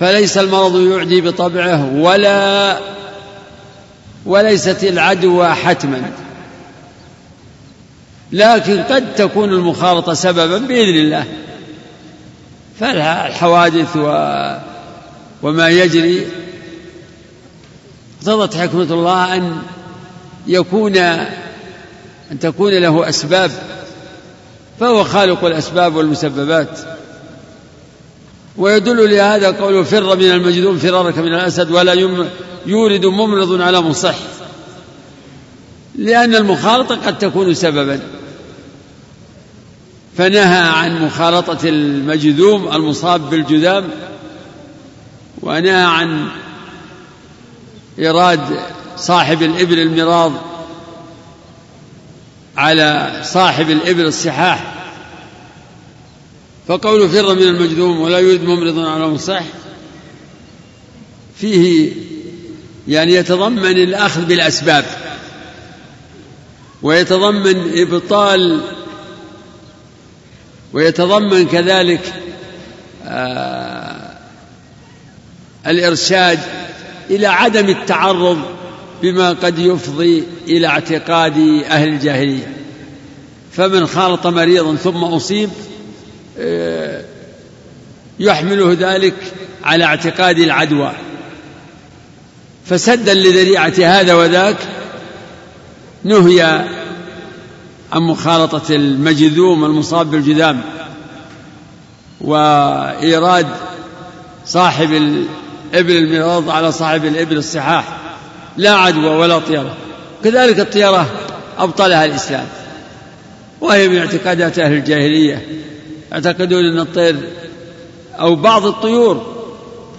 فليس المرض يعدي بطبعه ولا وليست العدوى حتما. لكن قد تكون المخالطة سببا بإذن الله. فالحوادث و وما يجري. اقتضت حكمة الله أن يكون أن تكون له أسباب فهو خالق الأسباب والمسببات. ويدل لهذا قوله فر من المجذوم فرارك من الأسد ولا يورد ممرض على مصح. لأن المخالطة قد تكون سببا. فنهى عن مخالطة المجذوم المصاب بالجذام ونهى عن إيراد صاحب الإبل المراض على صاحب الإبل الصحاح. فقول فر من المجذوم ولا يريد ممرض على مصح فيه يعني يتضمن الأخذ بالأسباب. ويتضمن إبطال ويتضمن كذلك آه الإرشاد إلى عدم التعرض بما قد يفضي إلى اعتقاد أهل الجاهلية. فمن خالط مريضا ثم أصيب آه، يحمله ذلك على اعتقاد العدوى. فسدا لذريعة هذا وذاك نهي عن مخالطة المجذوم المصاب بالجذام وإيراد صاحب الإبل المراض على صاحب الإبل الصحاح. لا عدوى ولا طيرة. كذلك الطيرة أبطلها الإسلام. وهي من اعتقادات أهل الجاهلية. يعتقدون أن الطير أو بعض الطيور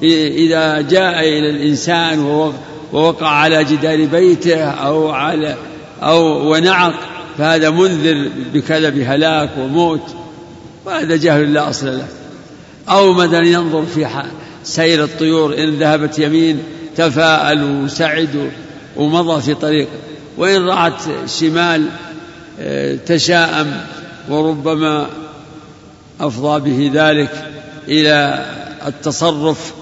إذا جاء إلى الإنسان ووقع على جدار بيته أو على أو ونعق فهذا منذر بكذا بهلاك وموت. وهذا جهل لا أصل له. أو مثلا ينظر في سير الطيور إن ذهبت يمين تفاءل وسعد ومضى في طريق. وإن رأت شمال آه، تشاءم وربما أفضى به ذلك إلى التصرف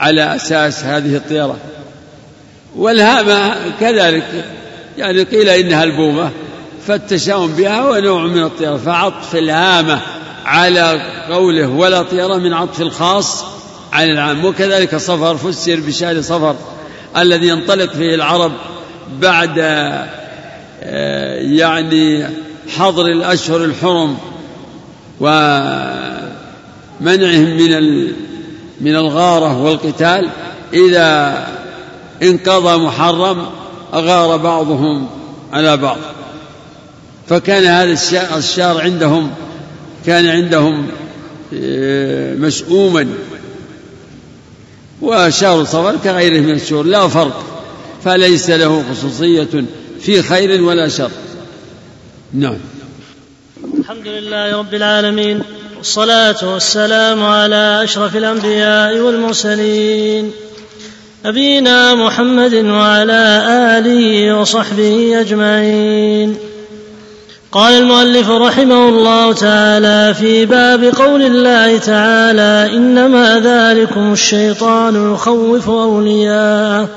على أساس هذه الطيرة. والهامة كذلك يعني قيل إنها البومة فالتشاؤم بها هو نوع من الطيرة. فعطف الهامة على قوله ولا طيرة من عطف الخاص عن العام. وكذلك صفر فسر بشهر صفر الذي ينطلق فيه العرب بعد آه، يعني حظر الأشهر الحرم ومنعهم من من الغارة والقتال. إذا انقضى محرم أغار بعضهم على بعض. فكان هذا الشهر عندهم كان عندهم آه، مسؤوما. وشهر صفر كغيره من الشهور لا فرق. فليس له خصوصية في خير ولا شر. نعم. الحمد لله رب العالمين والصلاة والسلام على أشرف الأنبياء والمرسلين. نبينا محمد وعلى آله وصحبه أجمعين. قال المؤلف رحمه الله تعالى في باب قول الله تعالى إنما ذلكم الشيطان يخوف أولياءه.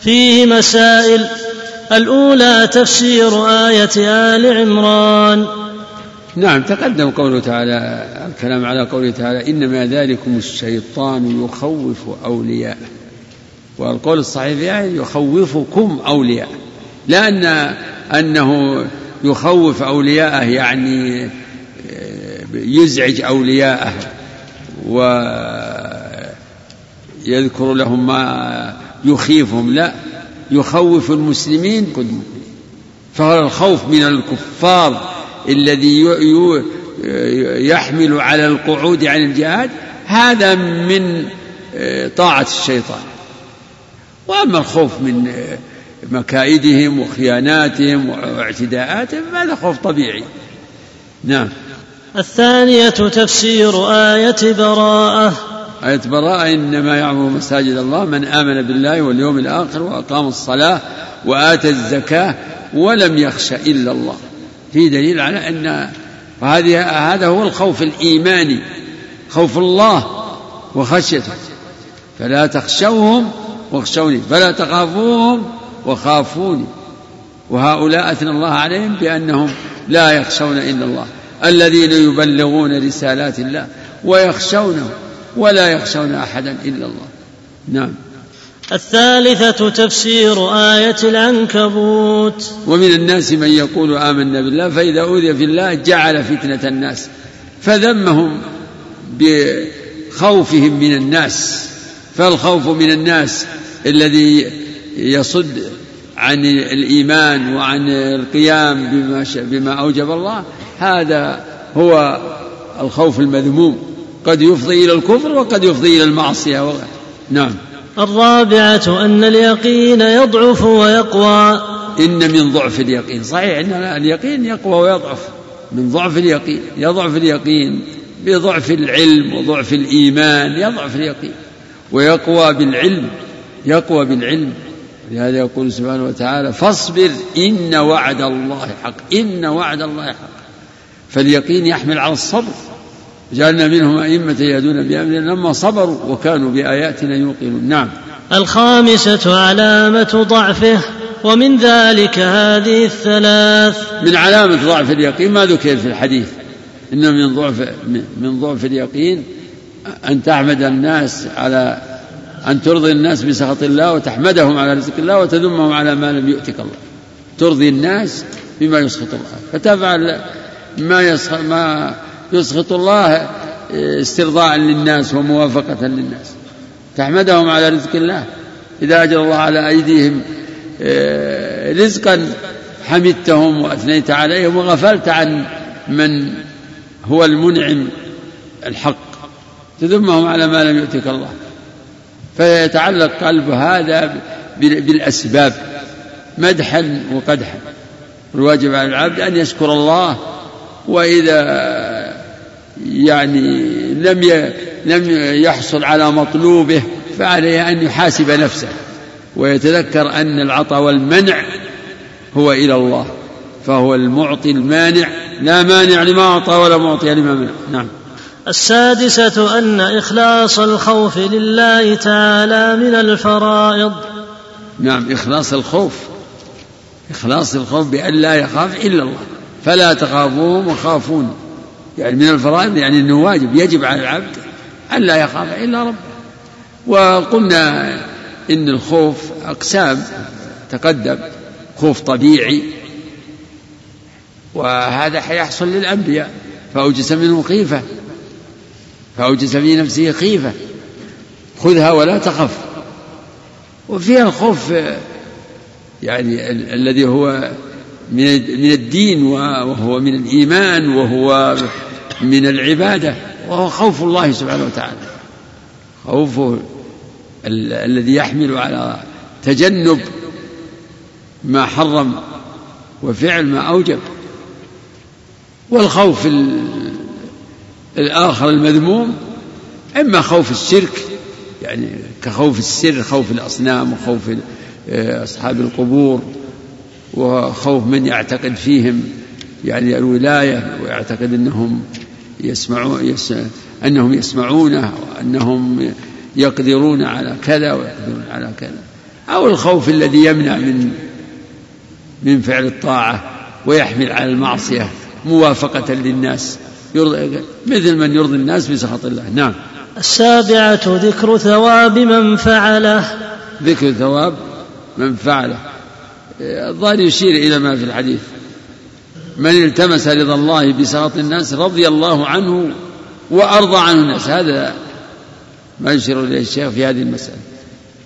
فيه مسائل. الأولى تفسير آية آل عمران. نعم تقدم قوله تعالى الكلام على قوله تعالى إنما ذلكم الشيطان يخوف أولياءه. والقول الصحيح في آية يخوفكم أولياء لا أن أنه يخوف أولياءه يعني يزعج أولياءه ويذكر لهم ما يخيفهم. لا يخوف المسلمين فهو الخوف من الكفار الذي يحمل على القعود عن الجهاد. هذا من آه، طاعة الشيطان. وأما الخوف من آه، مكائدهم وخياناتهم واعتداءاتهم هذا خوف طبيعي. نعم. الثانية تفسير آية براءة. آية براءة إنما يعمر مساجد الله من آمن بالله واليوم الآخر وأقام الصلاة وآتى الزكاة ولم يخش إلا الله. في دليل على أن وهذه هذا هو الخوف الإيماني خوف الله وخشيته. فلا تخشوهم واخشوني فلا تخافوهم وخافوني وهؤلاء أثنى الله عليهم بأنهم لا يخشون إلا الله الذين يبلغون رسالات الله ويخشونه ولا يخشون أحدا إلا الله. نعم. الثالثة تفسير آية العنكبوت. ومن الناس من يقول آمنا بالله فإذا أوذي في الله جعل فتنة الناس فذمهم بخوفهم من الناس فالخوف من الناس الذي يصد عن الإيمان وعن القيام بما, بما أوجب الله هذا هو الخوف المذموم. قد يفضي إلى الكفر وقد يفضي إلى المعصية. نعم. الرابعة أن اليقين يضعف ويقوى. إن من ضعف اليقين. صحيح أن اليقين يقوى ويضعف. من ضعف اليقين يضعف اليقين بضعف العلم وضعف الإيمان يضعف اليقين. ويقوى بالعلم يقوى بالعلم. لهذا يقول سبحانه وتعالى فاصبر إن وعد الله حق إن وعد الله حق. فاليقين يحمل على الصبر. جعلنا منهم أئمة يهدون بأمرنا لما صبروا وكانوا بآياتنا يوقنون. نعم. الخامسة علامة ضعفه ومن ذلك هذه الثلاث. من علامة ضعف اليقين ما ذكر في الحديث. إن من ضعف من ضعف اليقين أن تحمد الناس على أن ترضي الناس بسخط الله وتحمدهم على رزق الله وتذمهم على ما لم يؤتك الله. ترضي الناس بما يسخط الله. فتفعل ما يسخط ما يسخط الله استرضاء للناس وموافقة للناس. تحمدهم على رزق الله. إذا أجر الله على أيديهم آه، رزقا حمدتهم وأثنيت عليهم وغفلت عن من هو المنعم الحق. تذمهم على ما لم يؤتك الله. فيتعلق قلب هذا بالأسباب مدحا وقدحا. الواجب على العبد أن يشكر الله وإذا يعني لم لم يحصل على مطلوبه فعليه أن يحاسب نفسه ويتذكر أن العطاء والمنع هو إلى الله فهو المعطي المانع لا مانع لما أعطى ولا معطي لما منع. نعم. السادسة أن إخلاص الخوف لله تعالى من الفرائض. نعم إخلاص الخوف. إخلاص الخوف بأن لا يخاف إلا الله. فلا تخافوهم وخافون. يعني من الفرائض يعني أنه واجب يجب على العبد أن لا يخاف إلا ربه. وقلنا إن الخوف أقسام تقدم خوف طبيعي. وهذا حيحصل للأنبياء. فأوجس منه خيفة. فأوجس في نفسه خيفة. خذها ولا تخف. وفيها الخوف يعني الذي هو من من الدين وهو من الإيمان وهو من العبادة وهو خوف الله سبحانه وتعالى. خوفه الذي يحمل على تجنب ما حرم وفعل ما أوجب. والخوف الآخر المذموم إما خوف الشرك يعني كخوف السر خوف الأصنام وخوف أصحاب القبور وخوف من يعتقد فيهم يعني الولاية ويعتقد أنهم يسمعون يس أنهم يسمعونه وأنهم يقدرون على كذا ويقدرون على كذا. أو الخوف الذي يمنع من من فعل الطاعة ويحمل على المعصية موافقة للناس. يرضي مثل من يرضي الناس بسخط الله. نعم. السابعة ذكر ثواب من فعله. ذكر ثواب من فعله. الظاهر يشير إلى ما في الحديث. من التمس رضا الله بسخط الناس رضي الله عنه وأرضى عنه الناس. هذا ما يشير إليه الشيخ في هذه المسألة.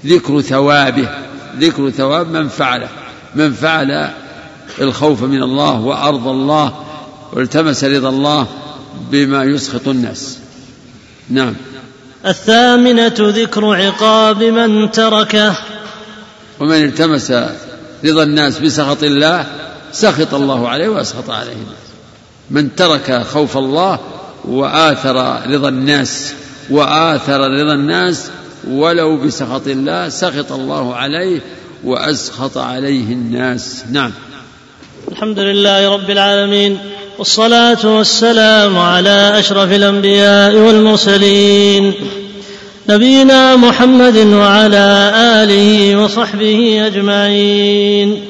ذكر ثوابه. ذكر ثواب من فعله. من فعل الخوف من الله وأرضى الله والتمس رضا الله بما يسخط الناس. نعم. الثامنة ذكر عقاب من تركه. ومن التمس رضا الناس بسخط الله سخط الله عليه وأسخط عليه الناس. من ترك خوف الله وآثر رضا الناس وآثر رضا الناس ولو بسخط الله سخط الله عليه وأسخط عليه الناس. نعم. الحمد لله رب العالمين. والصلاة والسلام على أشرف الأنبياء والمرسلين. نبينا محمد وعلى آله وصحبه أجمعين.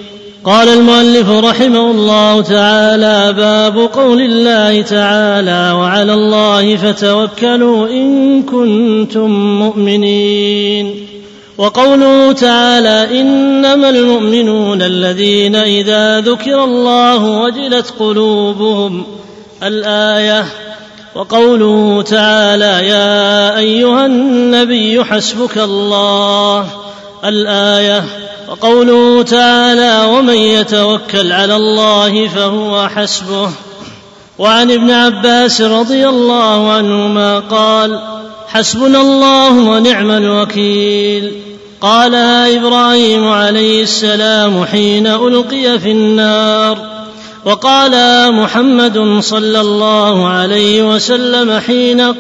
قال المؤلف رحمه الله تعالى باب قول الله تعالى وعلى الله فتوكلوا إن كنتم مؤمنين. وقوله تعالى إنما المؤمنون الذين إذا ذكر الله وجلت قلوبهم الآية وقوله تعالى يا أيها النبي حسبك الله الآية وقوله تعالى ومن يتوكل على الله فهو حسبه وعن ابن عباس رضي الله عنهما قال حسبنا الله ونعم الوكيل قالها إبراهيم عليه السلام حين ألقي في النار وقال محمد صلى الله عليه وسلم حين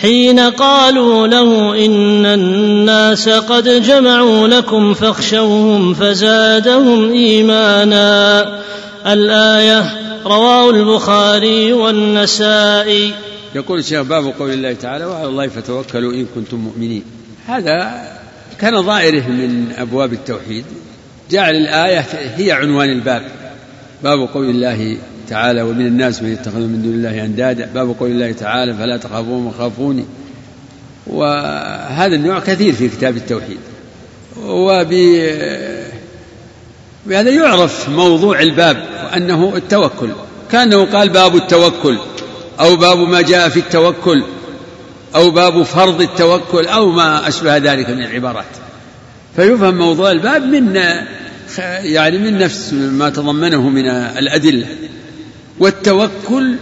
حين قالوا له إن الناس قد جمعوا لكم فاخشوهم فزادهم إيمانا. الآية رواه البخاري والنسائي. يقول الشيخ باب قول الله تعالى وعلى الله فتوكلوا إن كنتم مؤمنين. هذا كان ظاهره من أبواب التوحيد جعل الآية هي عنوان الباب باب قول الله تعالى ومن الناس من يتخذ من دون الله أندادا باب قول الله تعالى فلا تخافون وخافوني وهذا النوع كثير في كتاب التوحيد. وب بهذا يعرف موضوع الباب وأنه التوكل. كأنه قال باب التوكل أو باب ما جاء في التوكل. أو باب فرض التوكل أو ما أشبه ذلك من العبارات. فيفهم موضوع الباب من يعني من نفس ما تضمنه من الأدلة. والتوكل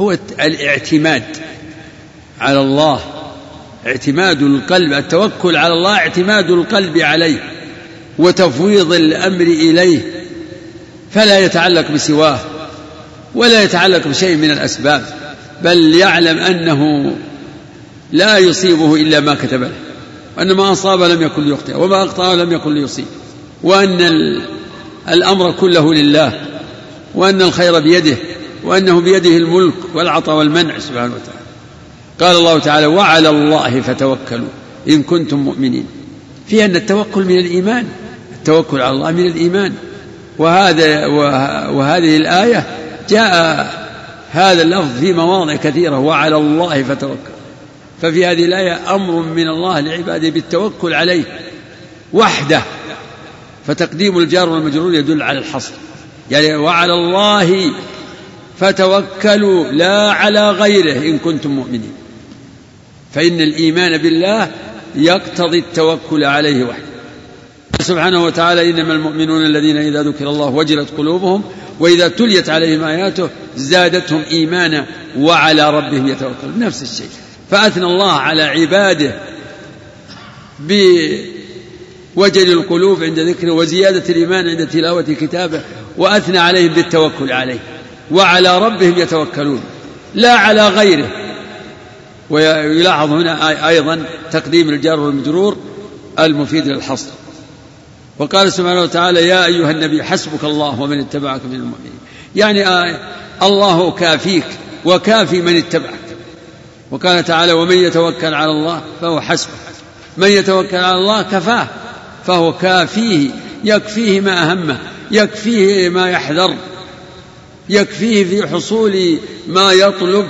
هو الاعتماد على الله اعتماد القلب. التوكل على الله اعتماد القلب عليه وتفويض الأمر إليه فلا يتعلق بسواه ولا يتعلق بشيء من الأسباب بل يعلم أنه لا يصيبه إلا ما كتب له. وأن ما أصاب لم يكن ليخطئ وما أخطأ لم يكن ليصيب. وأن الأمر كله لله. وأن الخير بيده. وأنه بيده الملك والعطاء والمنع سبحانه وتعالى. قال الله تعالى وعلى الله فتوكلوا إن كنتم مؤمنين. في أن التوكل من الإيمان. التوكل على الله من الإيمان. وهذا وهذه الآية جاء هذا اللفظ في مواضع كثيرة. وعلى الله فتوكل ففي هذه الآية أمر من الله لعباده بالتوكل عليه وحده فتقديم الجار والمجرور يدل على الحصر. يعني وعلى الله فتوكلوا لا على غيره إن كنتم مؤمنين. فإن الإيمان بالله يقتضي التوكل عليه وحده. سبحانه وتعالى إنما المؤمنون الذين إذا ذكر الله وجلت قلوبهم وإذا تليت عليهم آياته زادتهم إيمانا وعلى ربهم يتوكلون. نفس الشيء. فأثنى الله على عباده بوجل القلوب عند ذكره وزيادة الإيمان عند تلاوة كتابه وأثنى عليهم بالتوكل عليه وعلى ربهم يتوكلون لا على غيره. ويلاحظ هنا أيضا تقديم الجار والمجرور المفيد للحصر. وقال سبحانه وتعالى يا أيها النبي حسبك الله ومن اتبعك من المؤمنين. يعني آه الله كافيك وكافي من اتبعك. وقال تعالى ومن يتوكل على الله فهو حسبه. من يتوكل على الله كفاه فهو كافيه يكفيه ما أهمه يكفيه ما يحذر يكفيه في حصول ما يطلب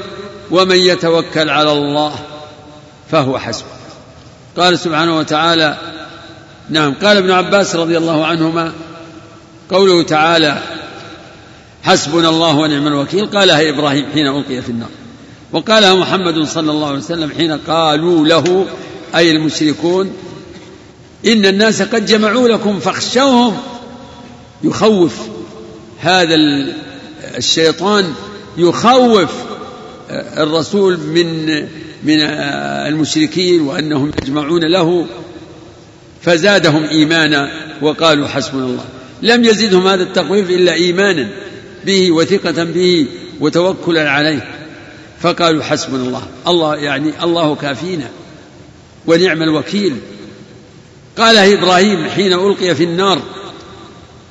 ومن يتوكل على الله فهو حسبه. قال سبحانه وتعالى نعم قال ابن عباس رضي الله عنهما قوله تعالى حسبنا الله ونعم الوكيل. قالها إبراهيم حين ألقي في النار. وقالها محمد صلى الله عليه وسلم حين قالوا له أي المشركون إن الناس قد جمعوا لكم فاخشوهم. يخوف هذا الشيطان يخوف الرسول من من المشركين وأنهم يجمعون له. فزادهم إيمانا وقالوا حسبنا الله. لم يزدهم هذا التخويف إلا إيمانا به وثقة به وتوكلا عليه. فقالوا حسبنا الله. الله يعني الله كافينا ونعم الوكيل. قالها إبراهيم حين ألقي في النار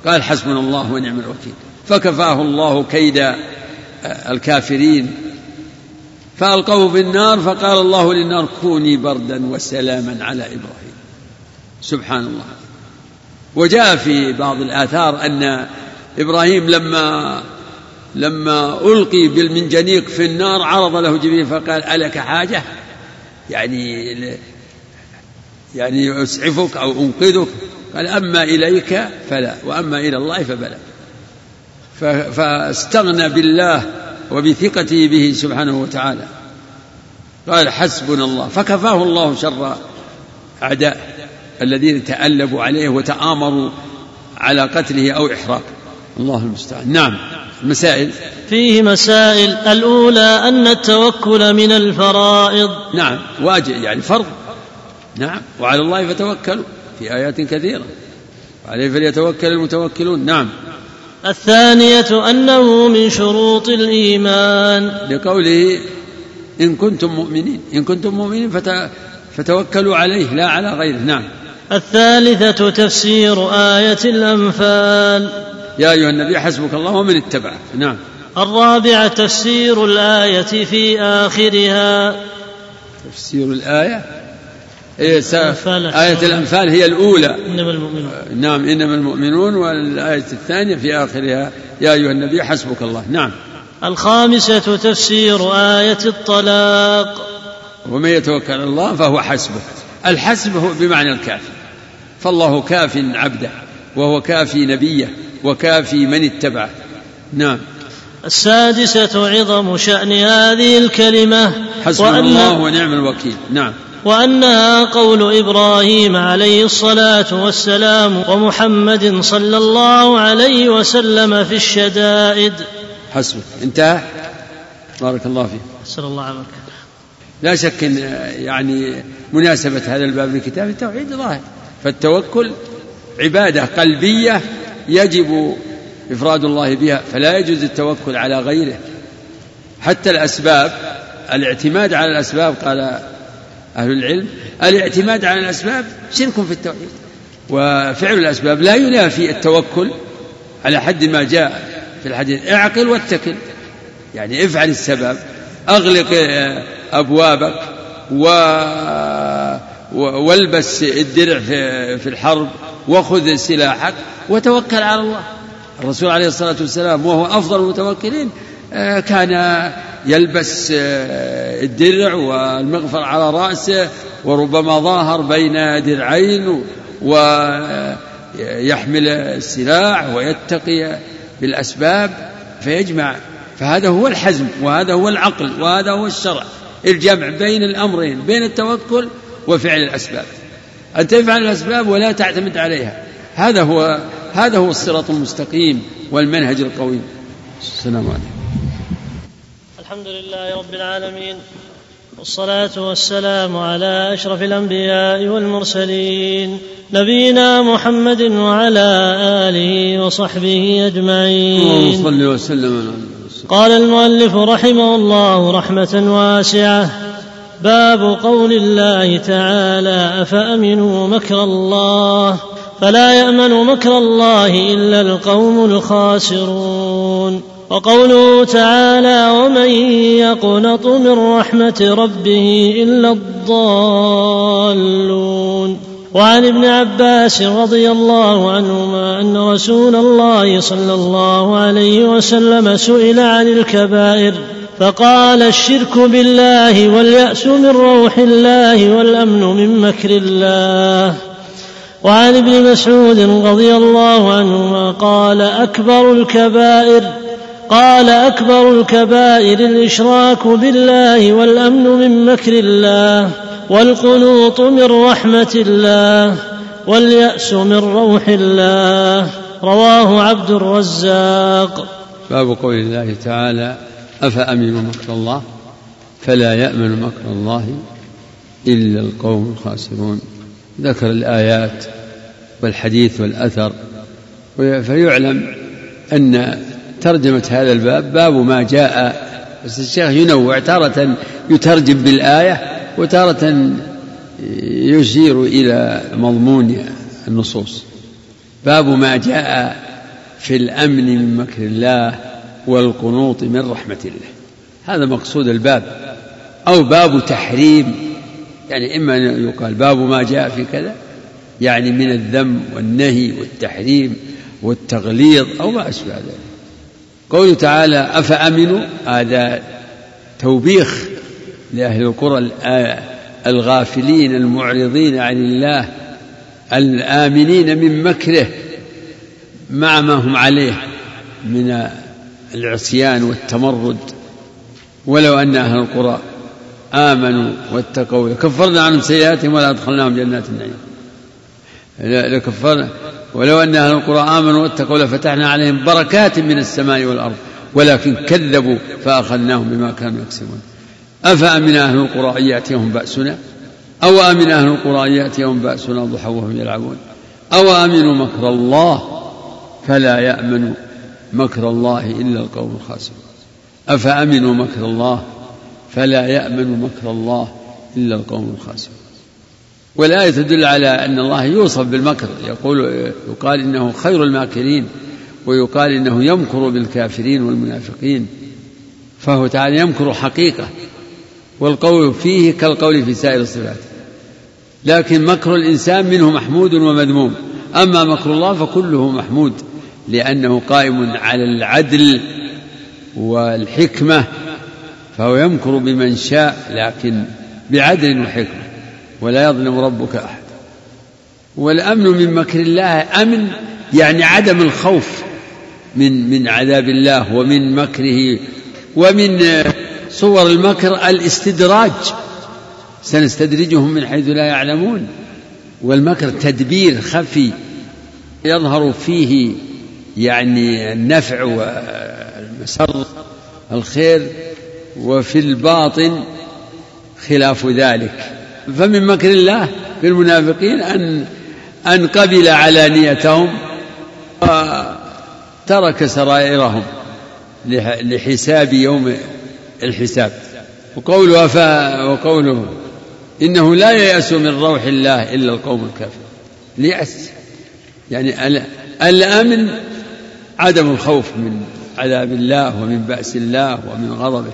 قال حسبنا الله ونعم الوكيل. فكفاه الله كيد الكافرين. فألقوه في النار فقال الله للنار كوني بردا وسلاما على إبراهيم. سبحان الله. وجاء في بعض الآثار أن إبراهيم لما لما ألقي بالمنجنيق في النار عرض له جبريل فقال ألك حاجة؟ يعني يعني أسعفك أو أنقذك؟ قال أما إليك فلا وأما إلى الله فبلى. فاستغنى بالله وبثقته به سبحانه وتعالى. قال حسبنا الله فكفاه الله شر أعدائه الذين تألبوا عليه وتآمروا على قتله أو إحراقه. الله المستعان. نعم. المسائل فيه مسائل. الأولى أن التوكل من الفرائض. نعم واجب يعني فرض. نعم وعلى الله فتوكلوا في آيات كثيرة. وعليه فليتوكل المتوكلون. نعم. الثانية أنه من شروط الإيمان. لقوله إن كنتم مؤمنين إن كنتم مؤمنين فتوكلوا عليه لا على غيره. نعم. الثالثة تفسير آية الأنفال. يا أيها النبي حسبك الله ومن اتبعك نعم. الرابعة تفسير الآية في آخرها. تفسير الآية؟ إيه آية الأنفال هي الأولى. إنما المؤمنون. نعم إنما المؤمنون والآية الثانية في آخرها. يا أيها النبي حسبك الله. نعم. الخامسة تفسير آية الطلاق. ومن يتوكل على الله فهو حسبه. الحسب هو بمعنى الكافي فالله كاف عبده وهو كافي نبيه. وكافي من اتبعه نعم. السادسة عظم شأن هذه الكلمة حسبنا الله ونعم الوكيل. نعم. وأنها قول إبراهيم عليه الصلاة والسلام ومحمد صلى الله عليه وسلم في الشدائد. حسبك. انتهى؟ بارك الله فيك. نسال الله عمرك لا شك إن يعني مناسبة هذا الباب لكتاب التوحيد ظاهر. فالتوكل عبادة قلبية يجب إفراد الله بها فلا يجوز التوكل على غيره. حتى الأسباب الاعتماد على الأسباب قال أهل العلم الاعتماد على الأسباب شرك في التوحيد. وفعل الأسباب لا ينافي التوكل على حد ما جاء في الحديث. اعقل واتكل يعني افعل السبب أغلق أبوابك و والبس الدرع في الحرب وخذ سلاحك وتوكل على الله. الرسول عليه الصلاة والسلام وهو أفضل المتوكلين آه، كان يلبس آه، الدرع والمغفر على رأسه وربما ظاهر بين درعين ويحمل السلاح ويتقي بالأسباب فيجمع. فهذا هو الحزم وهذا هو العقل وهذا هو الشرع الجمع بين الأمرين بين التوكل وفعل الأسباب. أن تفعل الأسباب ولا تعتمد عليها. هذا هو هذا هو الصراط المستقيم والمنهج القويم. السلام عليكم. الحمد لله رب العالمين والصلاة والسلام على أشرف الأنبياء والمرسلين نبينا محمد وعلى آله وصحبه أجمعين. اللهم صل وسلم قال المؤلف رحمه الله رحمة واسعة باب قول الله تعالى أفأمنوا مكر الله فلا يأمن مكر الله إلا القوم الخاسرون وقوله تعالى ومن يقنط من رحمة ربه إلا الضالون وعن ابن عباس رضي الله عنهما أن رسول الله صلى الله عليه وسلم سئل عن الكبائر فقال الشرك بالله واليأس من روح الله والأمن من مكر الله. وعن ابن مسعود رضي الله عنهما قال أكبر الكبائر قال أكبر الكبائر الإشراك بالله والأمن من مكر الله والقنوط من رحمة الله واليأس من روح الله. رواه عبد الرزاق. باب قول الله تعالى أفأمنوا مكر الله؟ فلا يأمن مكر الله إلا القوم الخاسرون. ذكر الآيات والحديث والأثر فيعلم أن ترجمة هذا الباب باب ما جاء بس الشيخ ينوع تارة يترجم بالآية وتارة يشير إلى مضمون النصوص. باب ما جاء في الأمن من مكر الله والقنوط من رحمة الله. هذا مقصود الباب. أو باب تحريم. يعني إما أن يقال باب ما جاء في كذا يعني من الذم والنهي والتحريم والتغليظ أو ما أشبه ذلك. قوله تعالى أفأمنوا؟ هذا توبيخ لأهل القرى الغافلين المعرضين عن الله الآمنين من مكره مع ما هم عليه من العصيان والتمرد ولو أن أهل القرى آمنوا واتقوا لكفرنا عنهم سيئاتهم ولا أدخلناهم جنات النعيم. لكفرنا ولو أن أهل القرى آمنوا واتقوا لفتحنا عليهم بركات من السماء والأرض ولكن كذبوا فأخذناهم بما كانوا يكسبون. أفأمن أهل القرى أن يأتيهم بأسنا؟ أو أمن أهل القرى أن يأتيهم بأسنا ضحى وهم يلعبون؟ أو أمنوا مكر الله فلا يأمن مكر الله إلا القوم الخاسرون. أفأمنوا مكر الله؟ فلا يأمن مكر الله إلا القوم الخاسرون. والآية تدل على أن الله يوصف بالمكر. يقول يقال إنه خير الماكرين ويقال إنه يمكر بالكافرين والمنافقين. فهو تعالى يمكر حقيقة. والقول فيه كالقول في سائر الصفات. لكن مكر الإنسان منه محمود ومذموم. أما مكر الله فكله محمود. لأنه قائم على العدل والحكمة فهو يمكر بمن شاء لكن بعدل وحكمة ولا يظلم ربك أحد. والأمن من مكر الله أمن يعني عدم الخوف من من عذاب الله ومن مكره ومن صور المكر الاستدراج. سنستدرجهم من حيث لا يعلمون. والمكر تدبير خفي يظهر فيه يعني النفع والمسر الخير وفي الباطن خلاف ذلك. فمن مكر الله في المنافقين أن أن قبل علانيتهم وترك سرائرهم لحساب يوم الحساب. وقوله أفا وقوله إنه لا ييأس من روح الله إلا القوم الكافر ليأس. يعني الأمن عدم الخوف من عذاب الله ومن بأس الله ومن غضبه.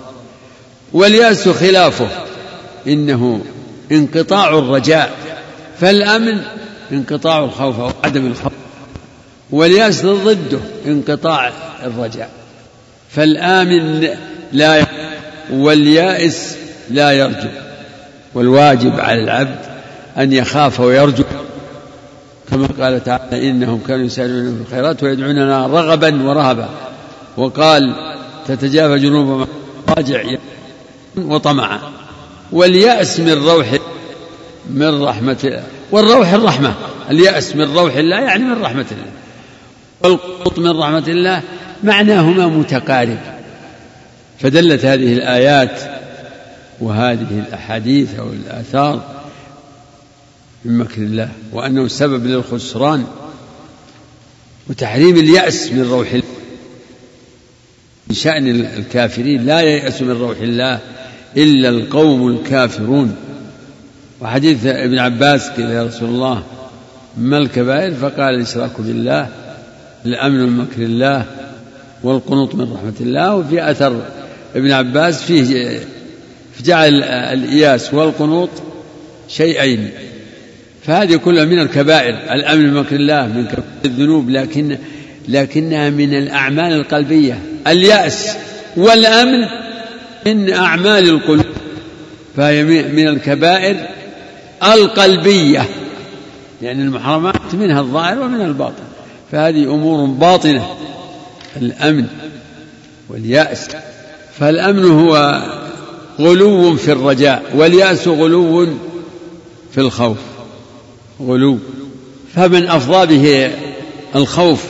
واليأس خلافه. إنه انقطاع الرجاء. فالأمن انقطاع الخوف أو عدم الخوف. واليأس ضده انقطاع الرجاء. فالآمن لا واليائس لا يرجو. والواجب على العبد أن يخاف ويرجو. كما قال تعالى إنهم كانوا يسارعون في الخيرات ويدعوننا رغبا ورهبا. وقال تتجافى جنوبهم راجع وطمعا. واليأس من روح من رحمة الله والروح الرحمة. اليأس من روح الله يعني من رحمة الله. والقنوط من رحمة الله معناهما متقارب. فدلت هذه الآيات وهذه الأحاديث أو الآثار من مكر الله وأنه سبب للخسران وتحريم اليأس من روح الله. من شأن الكافرين لا ييأس من روح الله إلا القوم الكافرون. وحديث ابن عباس قيل يا رسول الله ما الكبائر؟ فقال الإشراك بالله الأمن من مكر الله والقنوط من رحمة الله. وفي أثر ابن عباس فيه جعل الإياس والقنوط شيئين. فهذه كلها من الكبائر. الأمن من مكر الله من كبائر الذنوب لكن لكنها من الأعمال القلبية. اليأس والأمن من أعمال القلوب. فهي من الكبائر القلبية. يعني المحرمات منها الظاهر ومنها الباطن. فهذه أمور باطنة. الأمن واليأس. فالأمن هو غلو في الرجاء واليأس غلو في الخوف. غلو. فمن أفضى به الخوف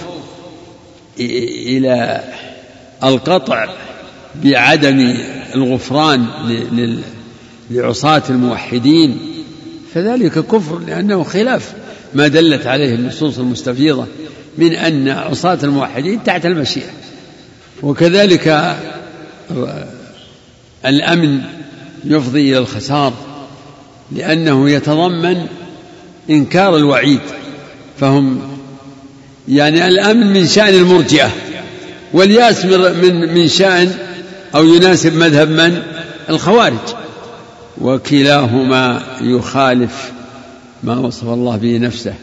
إلى القطع بعدم الغفران لعصاة الموحدين. فذلك كفر لأنه خلاف ما دلت عليه النصوص المستفيضة من أن عصاة الموحدين تحت المشيئة. وكذلك الأمن يفضي إلى الخسار لأنه يتضمن إنكار الوعيد فهم يعني الأمن من شأن المرجئة والياس من من شأن أو يناسب مذهب من؟ الخوارج. وكلاهما يخالف ما وصف الله به نفسه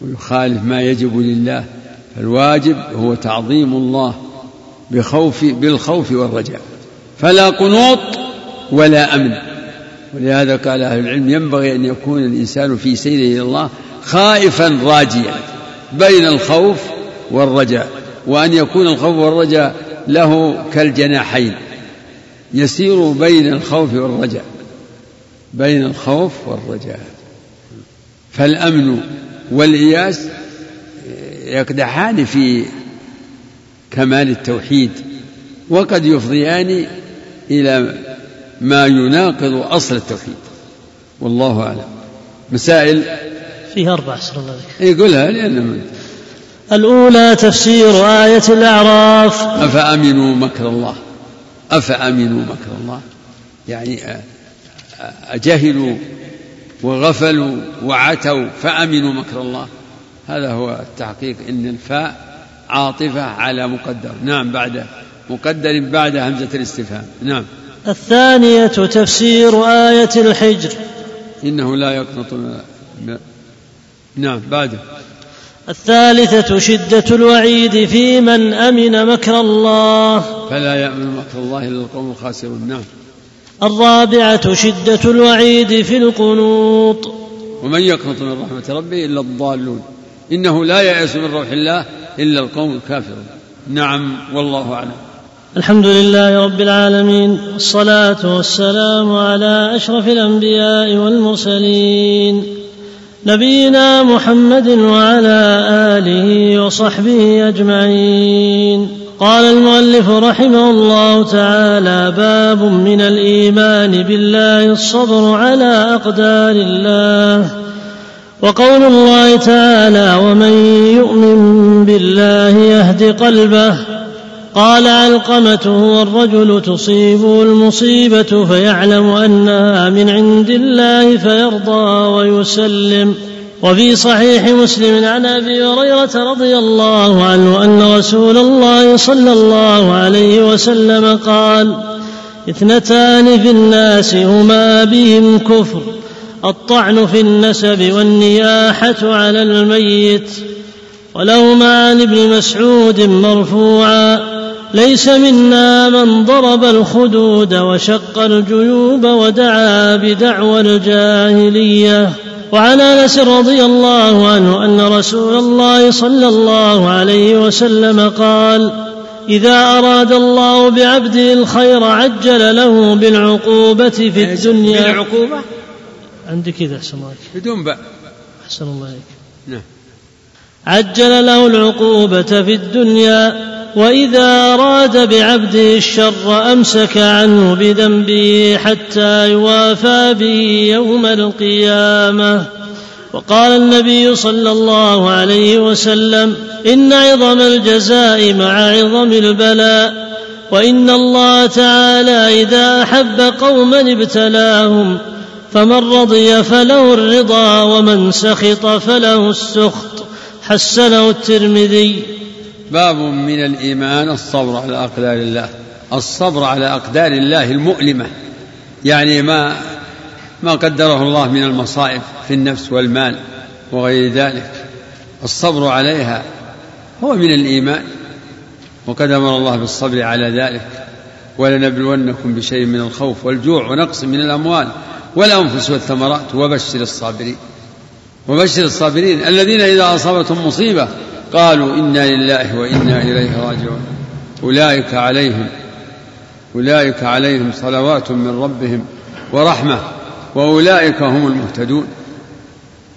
ويخالف ما يجب لله فالواجب هو تعظيم الله بخوف بالخوف والرجاء. فلا قنوط ولا أمن. ولهذا قال أهل العلم ينبغي أن يكون الإنسان في سيره إلى الله خائفا راجيا بين الخوف والرجاء وأن يكون الخوف والرجاء له كالجناحين. يسير بين الخوف والرجاء بين الخوف والرجاء. فالأمن والإياس يقدحان في كمال التوحيد وقد يفضيان إلى ما يناقض أصل التوحيد. والله أعلم. مسائل؟ فيها أربع سر الله يقولها لأن الأولى تفسير آية الأعراف. أفأمنوا مكر الله؟ أفأمنوا مكر الله؟ يعني أجهلوا وغفلوا وعتوا فأمنوا مكر الله؟ هذا هو التحقيق إن الفاء عاطفة على مقدر. نعم بعد مقدر بعد همزة الاستفهام. نعم. الثانية تفسير آية الحجر. إنه لا يقنط نعم بعده. الثالثة شدة الوعيد في من أمن مكر الله. فلا يأمن مكر الله إلا القوم الخاسرون. نعم. الرابعة شدة الوعيد في القنوط. ومن يقنط من رحمة ربه إلا الضالون. إنه لا يأس من روح الله إلا القوم الكافرون. نعم والله أعلم. الحمد لله رب العالمين والصلاة والسلام على أشرف الأنبياء والمرسلين. نبينا محمد وعلى آله وصحبه أجمعين. قال المؤلف رحمه الله تعالى باب من الإيمان بالله الصبر على أقدار الله. وقول الله تعالى ومن يؤمن بالله يهد قلبه قال علقمة هو الرجل تصيبه المصيبة فيعلم أنها من عند الله فيرضى ويسلم. وفي صحيح مسلم عن أبي هريرة رضي الله عنه أن رسول الله صلى الله عليه وسلم قال اثنتان في الناس هما بهم كفر الطعن في النسب والنياحة على الميت ولهما عن ابن مسعود مرفوعا ليس منا من ضرب الخدود وشق الجيوب ودعا بدعوى الجاهلية. وعن أنس رضي الله عنه أن رسول الله صلى الله عليه وسلم قال إذا أراد الله بعبده الخير عجل له بالعقوبة في الدنيا. بالعقوبة؟ عندي كذا أحسن الله بدون باء أحسن الله إليك. نعم. عجل له العقوبة في الدنيا. وإذا أراد بعبده الشر أمسك عنه بذنبه حتى يوافى به يوم القيامة. وقال النبي صلى الله عليه وسلم إن عظم الجزاء مع عظم البلاء وإن الله تعالى إذا أحب قوما ابتلاهم فمن رضي فله الرضا ومن سخط فله السخط. حسنه الترمذي. باب من الإيمان الصبر على أقدار الله. الصبر على أقدار الله المؤلمة. يعني ما ما قدره الله من المصائب في النفس والمال وغير ذلك. الصبر عليها هو من الإيمان. وقد أمر الله بالصبر على ذلك. ولنبلونكم بشيء من الخوف والجوع ونقص من الأموال والأنفس والثمرات. وبشر الصابرين. وبشر الصابرين الذين إذا أصابتهم مصيبة قالوا إنا لله وإنا إليه راجعون. أولئك عليهم أولئك عليهم صلوات من ربهم ورحمة وأولئك هم المهتدون.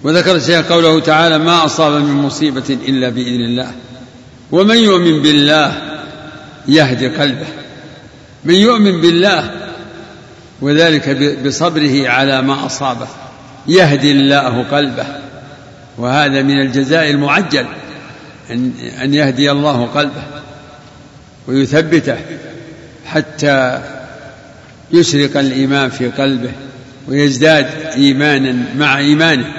وذكر الشيخ قوله تعالى ما أصاب من مصيبة إلا بإذن الله. ومن يؤمن بالله يهدي قلبه. من يؤمن بالله وذلك بصبره على ما أصابه يهدي الله قلبه. وهذا من الجزاء المعجل. أن أن يهدي الله قلبه ويثبته حتى يشرق الإيمان في قلبه ويزداد إيمانا مع إيمانه.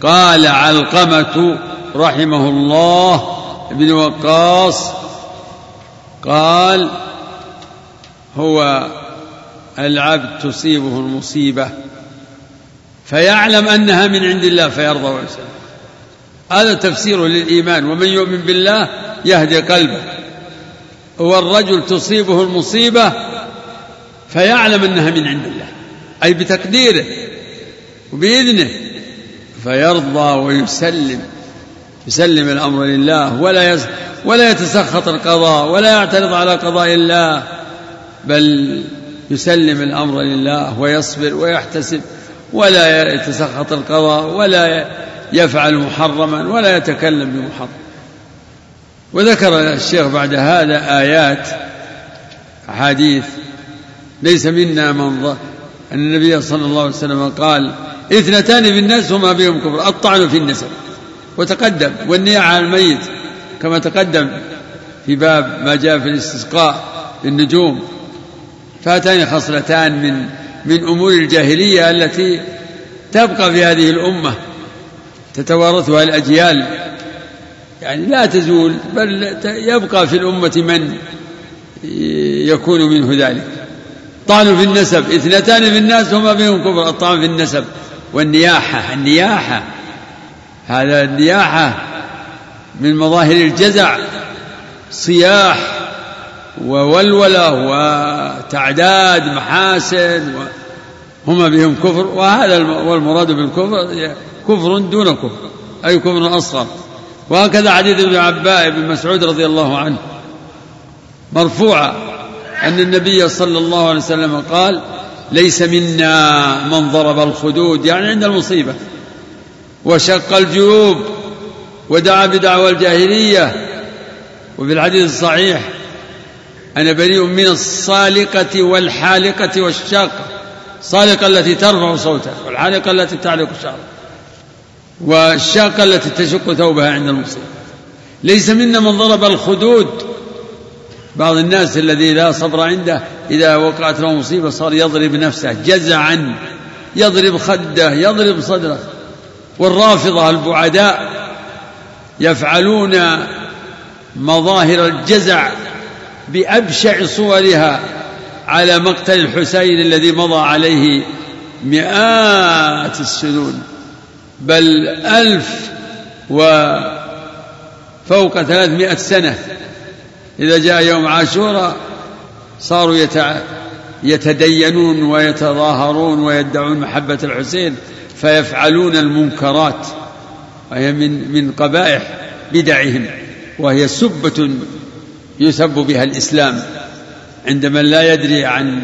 قال علقمة رحمه الله ابن وقاص قال هو العبد تصيبه المصيبة فيعلم أنها من عند الله فيرضى ويسلم. هذا تفسير للإيمان. ومن يؤمن بالله يهدي قلبه. والرجل تصيبه المصيبة فيعلم أنها من عند الله. أي بتقديره وبإذنه. فيرضى ويسلم. يسلم الأمر لله ولا يس ولا يتسخط القضاء ولا يعترض على قضاء الله بل يسلم الأمر لله ويصبر ويحتسب ولا يتسخط القضاء ولا يفعل محرما ولا يتكلم بمحرم. وذكر الشيخ بعد هذا آيات أحاديث ليس منا من ظن أن النبي صلى الله عليه وسلم قال اثنتان في الناس هما بهم كفر. الطعن في النسب. وتقدم والنياحة على الميت. كما تقدم في باب ما جاء في الاستسقاء بالنجوم. فهاتان خصلتان من من أمور الجاهلية التي تبقى في هذه الأمة. تتوارثها الأجيال. يعني لا تزول بل يبقى في الأمة من يكون منه ذلك. طعن في النسب اثنتان في الناس هما بهم كفر. الطعن في النسب والنياحة النياحة هذا النياحة من مظاهر الجزع. صياح وولولة وتعداد محاسن هما بهم كفر. وهذا والمراد بالكفر كفر دون كفر أي كفر أصغر. وهكذا حديث ابن عباء بن مسعود رضي الله عنه. مرفوعا أن النبي صلى الله عليه وسلم قال ليس منا من ضرب الخدود. يعني عند المصيبة. وشق الجيوب ودعا بدعوى الجاهلية. وفي الحديث الصحيح أنا بريء من الصالقة والحالقة والشاقة. الصالقة التي ترفع صوتها والحالقة التي تعلق شعرها. والشاقة التي تشق ثوبها عند المصيبة ليس منا من ضرب الخدود. بعض الناس الذي لا صبر عنده إذا وقعت له مصيبة صار يضرب نفسه جزعا يضرب خده يضرب صدره. والرافضة البعداء يفعلون مظاهر الجزع بأبشع صورها على مقتل الحسين الذي مضى عليه مئات السنون. بل ألف وفوق ثلاثمائة سنة. إذا جاء يوم عاشوراء صاروا يتدينون ويتظاهرون ويدعون محبة الحسين فيفعلون المنكرات وهي من من قبائح بدعهم وهي سبة يسب بها الإسلام عند من لا يدري عن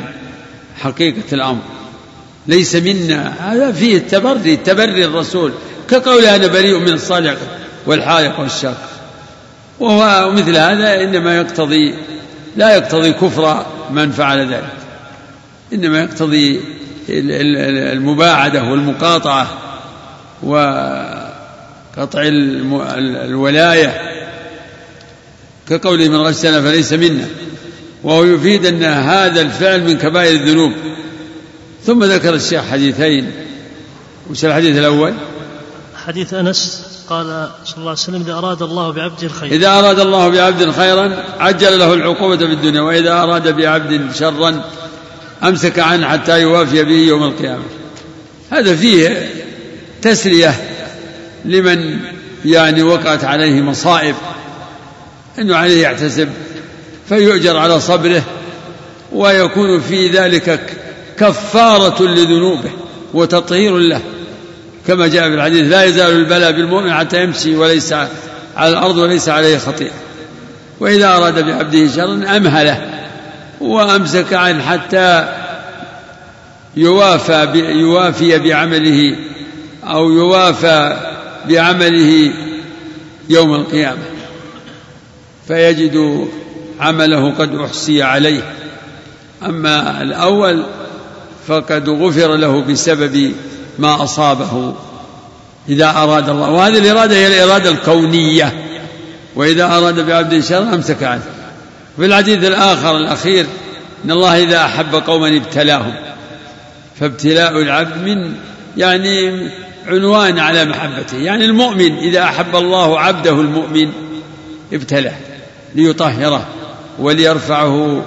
حقيقة الأمر. ليس منا. هذا فيه التبري تبري الرسول. كقوله أنا بريء من الصالح والحالق والشاق وهو مثل هذا إنما يقتضي لا يقتضي كفر من فعل ذلك. إنما يقتضي المباعدة والمقاطعة وقطع الولاية. كقوله من غسنا فليس منا. وهو يفيد أن هذا الفعل من كبائر الذنوب. ثم ذكر الشيخ حديثين. وش الحديث الأول؟ حديث أنس قال صلى الله عليه وسلم إذا أراد الله بعبد الخير إذا أراد الله بعبد خيرا عجل له العقوبة في الدنيا وإذا أراد بعبد شرا أمسك عنه حتى يوافي به يوم القيامة. هذا فيه تسلية لمن يعني وقعت عليه مصائب أنه عليه يحتسب فيؤجر على صبره ويكون في ذلك كفارة لذنوبه وتطهير له. كما جاء في الحديث لا يزال البلاء بالمؤمن حتى يمشي وليس على الأرض وليس عليه خطيئة. وإذا أراد بعبده شرا أمهله وأمسك عنه حتى يوافى يوافي بعمله أو يوافى بعمله يوم القيامة. فيجد عمله قد أحصي عليه. أما الأول فقد غفر له بسبب ما أصابه إذا أراد الله. وهذه الإرادة هي الإرادة الكونية. وإذا أراد بعبد شر أمسك عنه. في الحديث الآخر الأخير إن الله إذا أحب قوما ابتلاهم. فابتلاء العبد من يعني عنوان على محبته. يعني المؤمن إذا أحب الله عبده المؤمن ابتلاه ليطهره وليرفعه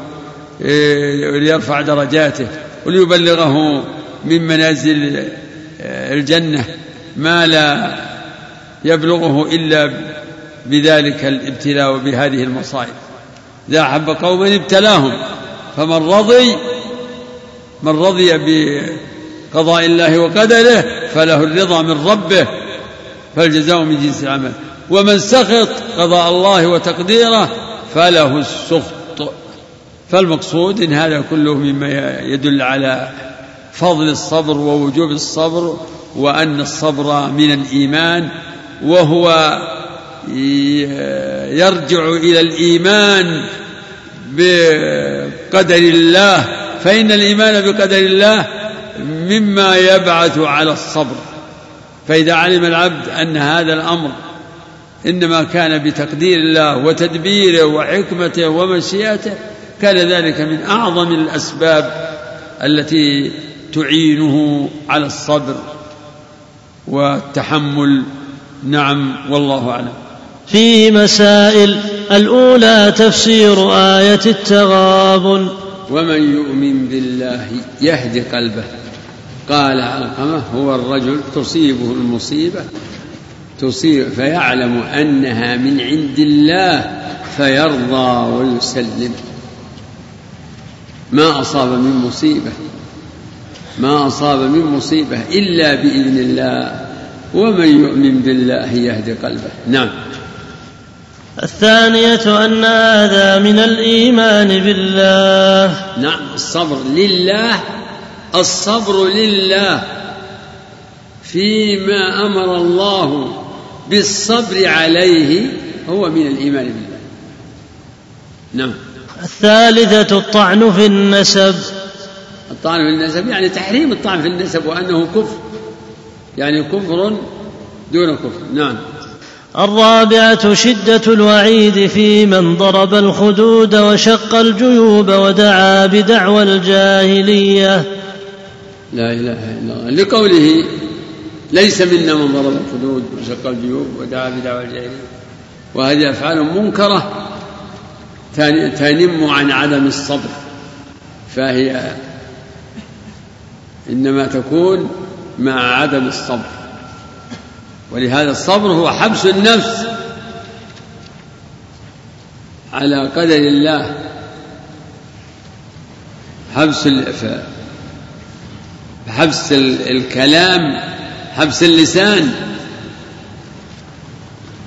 إيه، ليرفع درجاته. وليبلغه من منازل الجنة ما لا يبلغه إلا بذلك الابتلاء وبهذه المصائب. إذا أحب قوما ابتلاهم فمن رضي من رضي بقضاء الله وقدره فله الرضا من ربه فالجزاء من جنس العمل. ومن سخط قضاء الله وتقديره فله السخط. فالمقصود إن هذا كله مما يدل على فضل الصبر ووجوب الصبر وأن الصبر من الإيمان وهو يرجع إلى الإيمان بقدر الله فإن الإيمان بقدر الله مما يبعث على الصبر. فإذا علم العبد أن هذا الأمر إنما كان بتقدير الله وتدبيره وحكمته ومشيئته كان ذلك من أعظم الأسباب التي تعينه على الصبر والتحمل. نعم والله أعلم. فيه مسائل. الأولى تفسير آية التغابن. ومن يؤمن بالله يهدي قلبه. قال علقمة هو الرجل تصيبه المصيبة تصيب فيعلم أنها من عند الله فيرضى ويسلم. ما أصاب من مصيبة. ما أصاب من مصيبة إلا بإذن الله. ومن يؤمن بالله يهدي قلبه. نعم. الثانية أن هذا من الإيمان بالله. نعم. الصبر لله. الصبر لله. فيما أمر الله بالصبر عليه هو من الإيمان بالله. نعم. الثالثة الطعن في النسب. الطعن في النسب يعني تحريم الطعن في النسب وأنه كفر. يعني كفر دون كفر. نعم. الرابعة شدة الوعيد في من ضرب الخدود وشق الجيوب ودعا بدعوى الجاهلية. لا إله إلا الله. لقوله ليس منا من ضرب الخدود وشق الجيوب ودعا بدعوى الجاهلية. وهذه أفعال منكرة. تنم عن عدم الصبر فهي إنما تكون مع عدم الصبر. ولهذا الصبر هو حبس النفس على قدر الله. حبس حبس الكلام حبس اللسان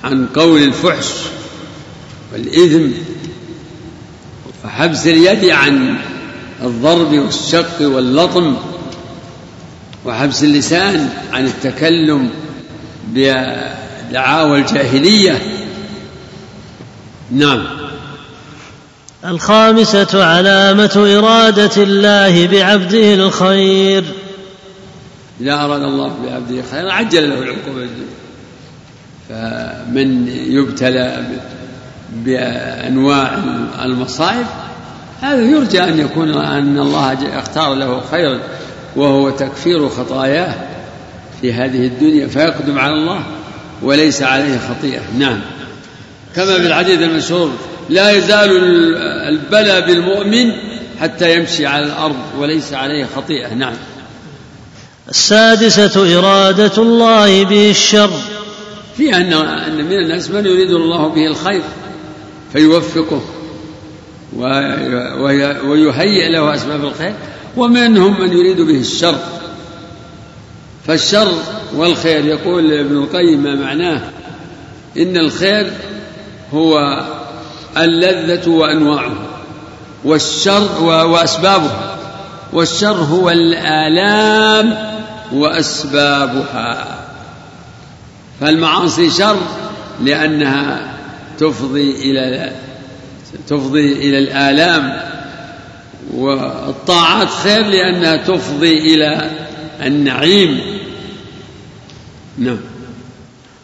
عن قول الفحش والإثم وحبس اليد عن الضرب والشق واللطم وحبس اللسان عن التكلم بدعاوى الجاهلية. نعم. الخامسة علامة إرادة الله بعبده الخير. إذا أراد الله بعبده خيرا عجل له العقوبة. فمن يبتلى بأنواع المصائب هذا يرجى أن يكون أن الله اختار له خيرا وهو تكفير خطاياه في هذه الدنيا فيقدم على الله وليس عليه خطيئة. نعم. كما في الحديث المشهور لا يزال البلى بالمؤمن حتى يمشي على الأرض وليس عليه خطيئة. نعم. السادسة إرادة الله به الشر. في أن أن من الناس من يريد الله به الخير. فيوفقه ويهيئ له أسباب الخير ومنهم من يريد به الشر. فالشر والخير يقول ابن القيم ما معناه؟ إن الخير هو اللذة وأنواعه والشر وأسبابه. والشر هو الآلام وأسبابها. فالمعاصي شر لأنها تفضي إلى تفضي إلى الآلام والطاعات خير لأنها تفضي إلى النعيم. نعم.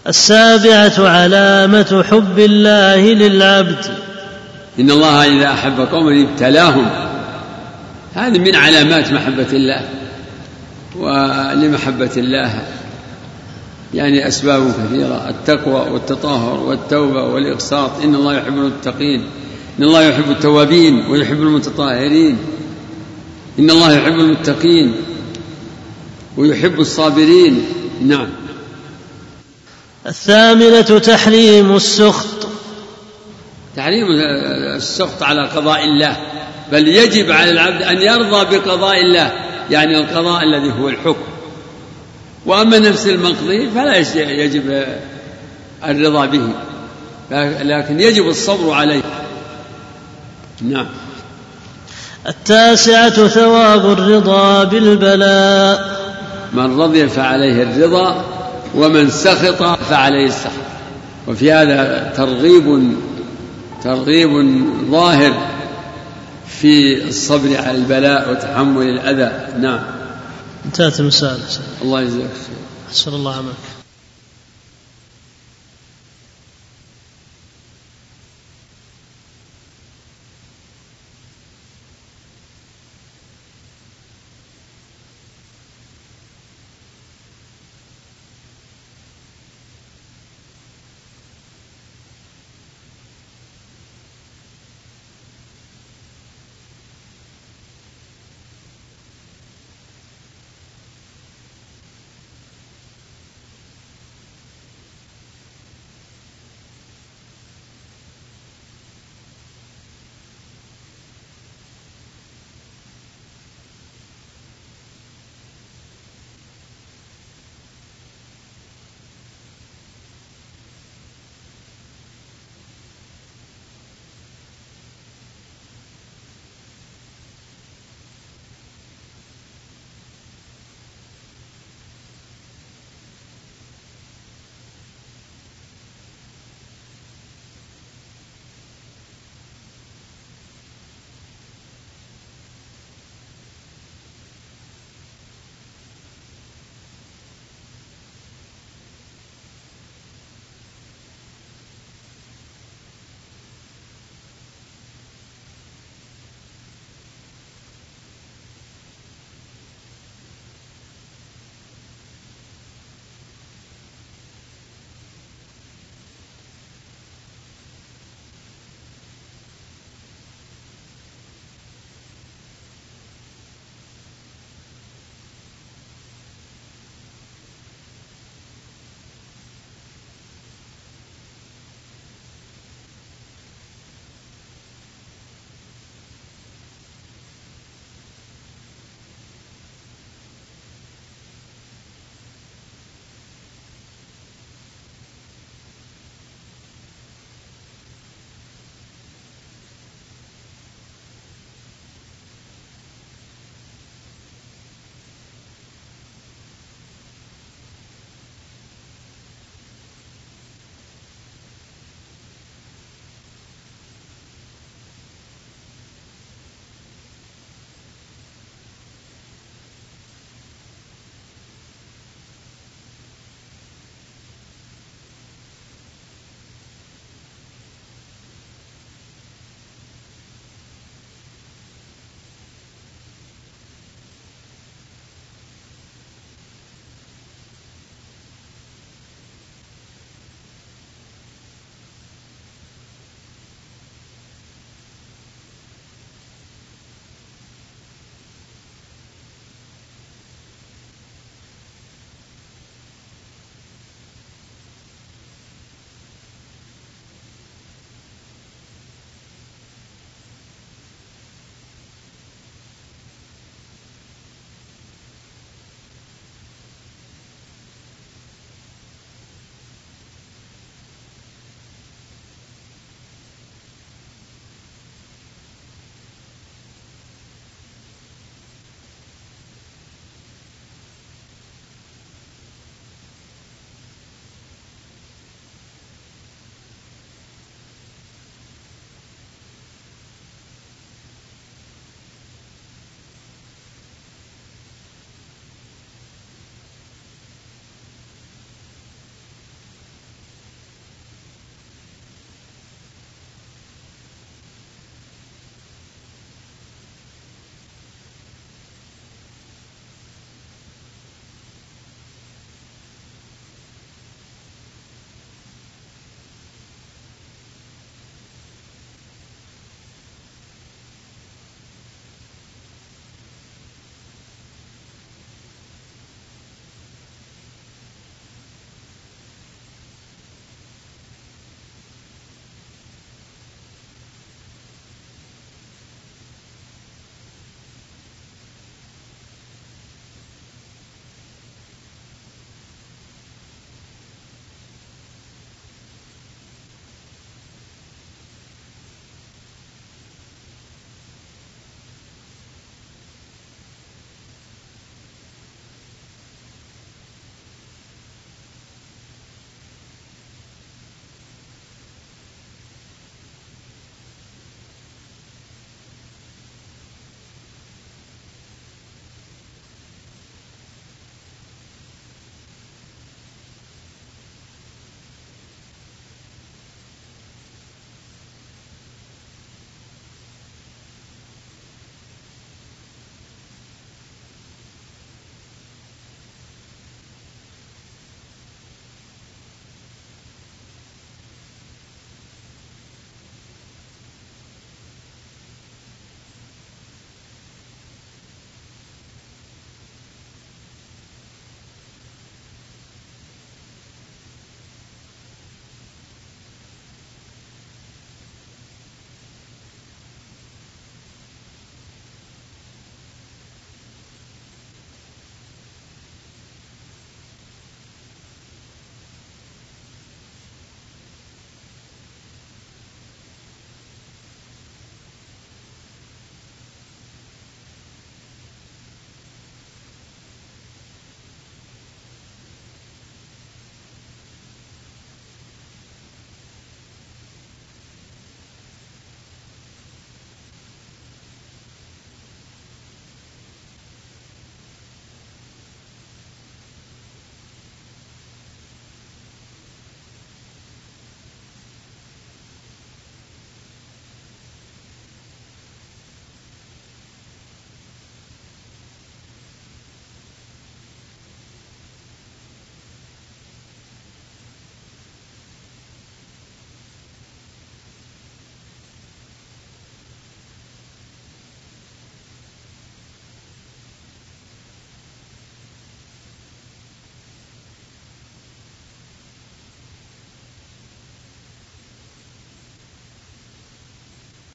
السابعة علامة حب الله للعبد. إن الله إذا أحب قوما ابتلاهم. هذه من علامات محبة الله ولمحبة الله. يعني أسباب كثيرة التقوى والتطهر والتوبة والإقساط إن الله يحب المتقين إن الله يحب التوابين ويحب المتطهرين إن الله يحب المتقين ويحب الصابرين. نعم. الثامنة تحريم السخط. تحريم السخط على قضاء الله بل يجب على العبد أن يرضى بقضاء الله يعني القضاء الذي هو الحكم. وأما نفس المقضي فلا يجب الرضا به. لكن يجب الصبر عليه. نعم. التاسعة ثواب الرضا بالبلاء. من رضي فعليه الرضا ومن سخط فعليه السخط. وفي هذا ترغيب ترغيب ظاهر في الصبر على البلاء وتحمل الأذى. نعم. انتهت المسألة الله يجزاك خير. أحسن الله عملك.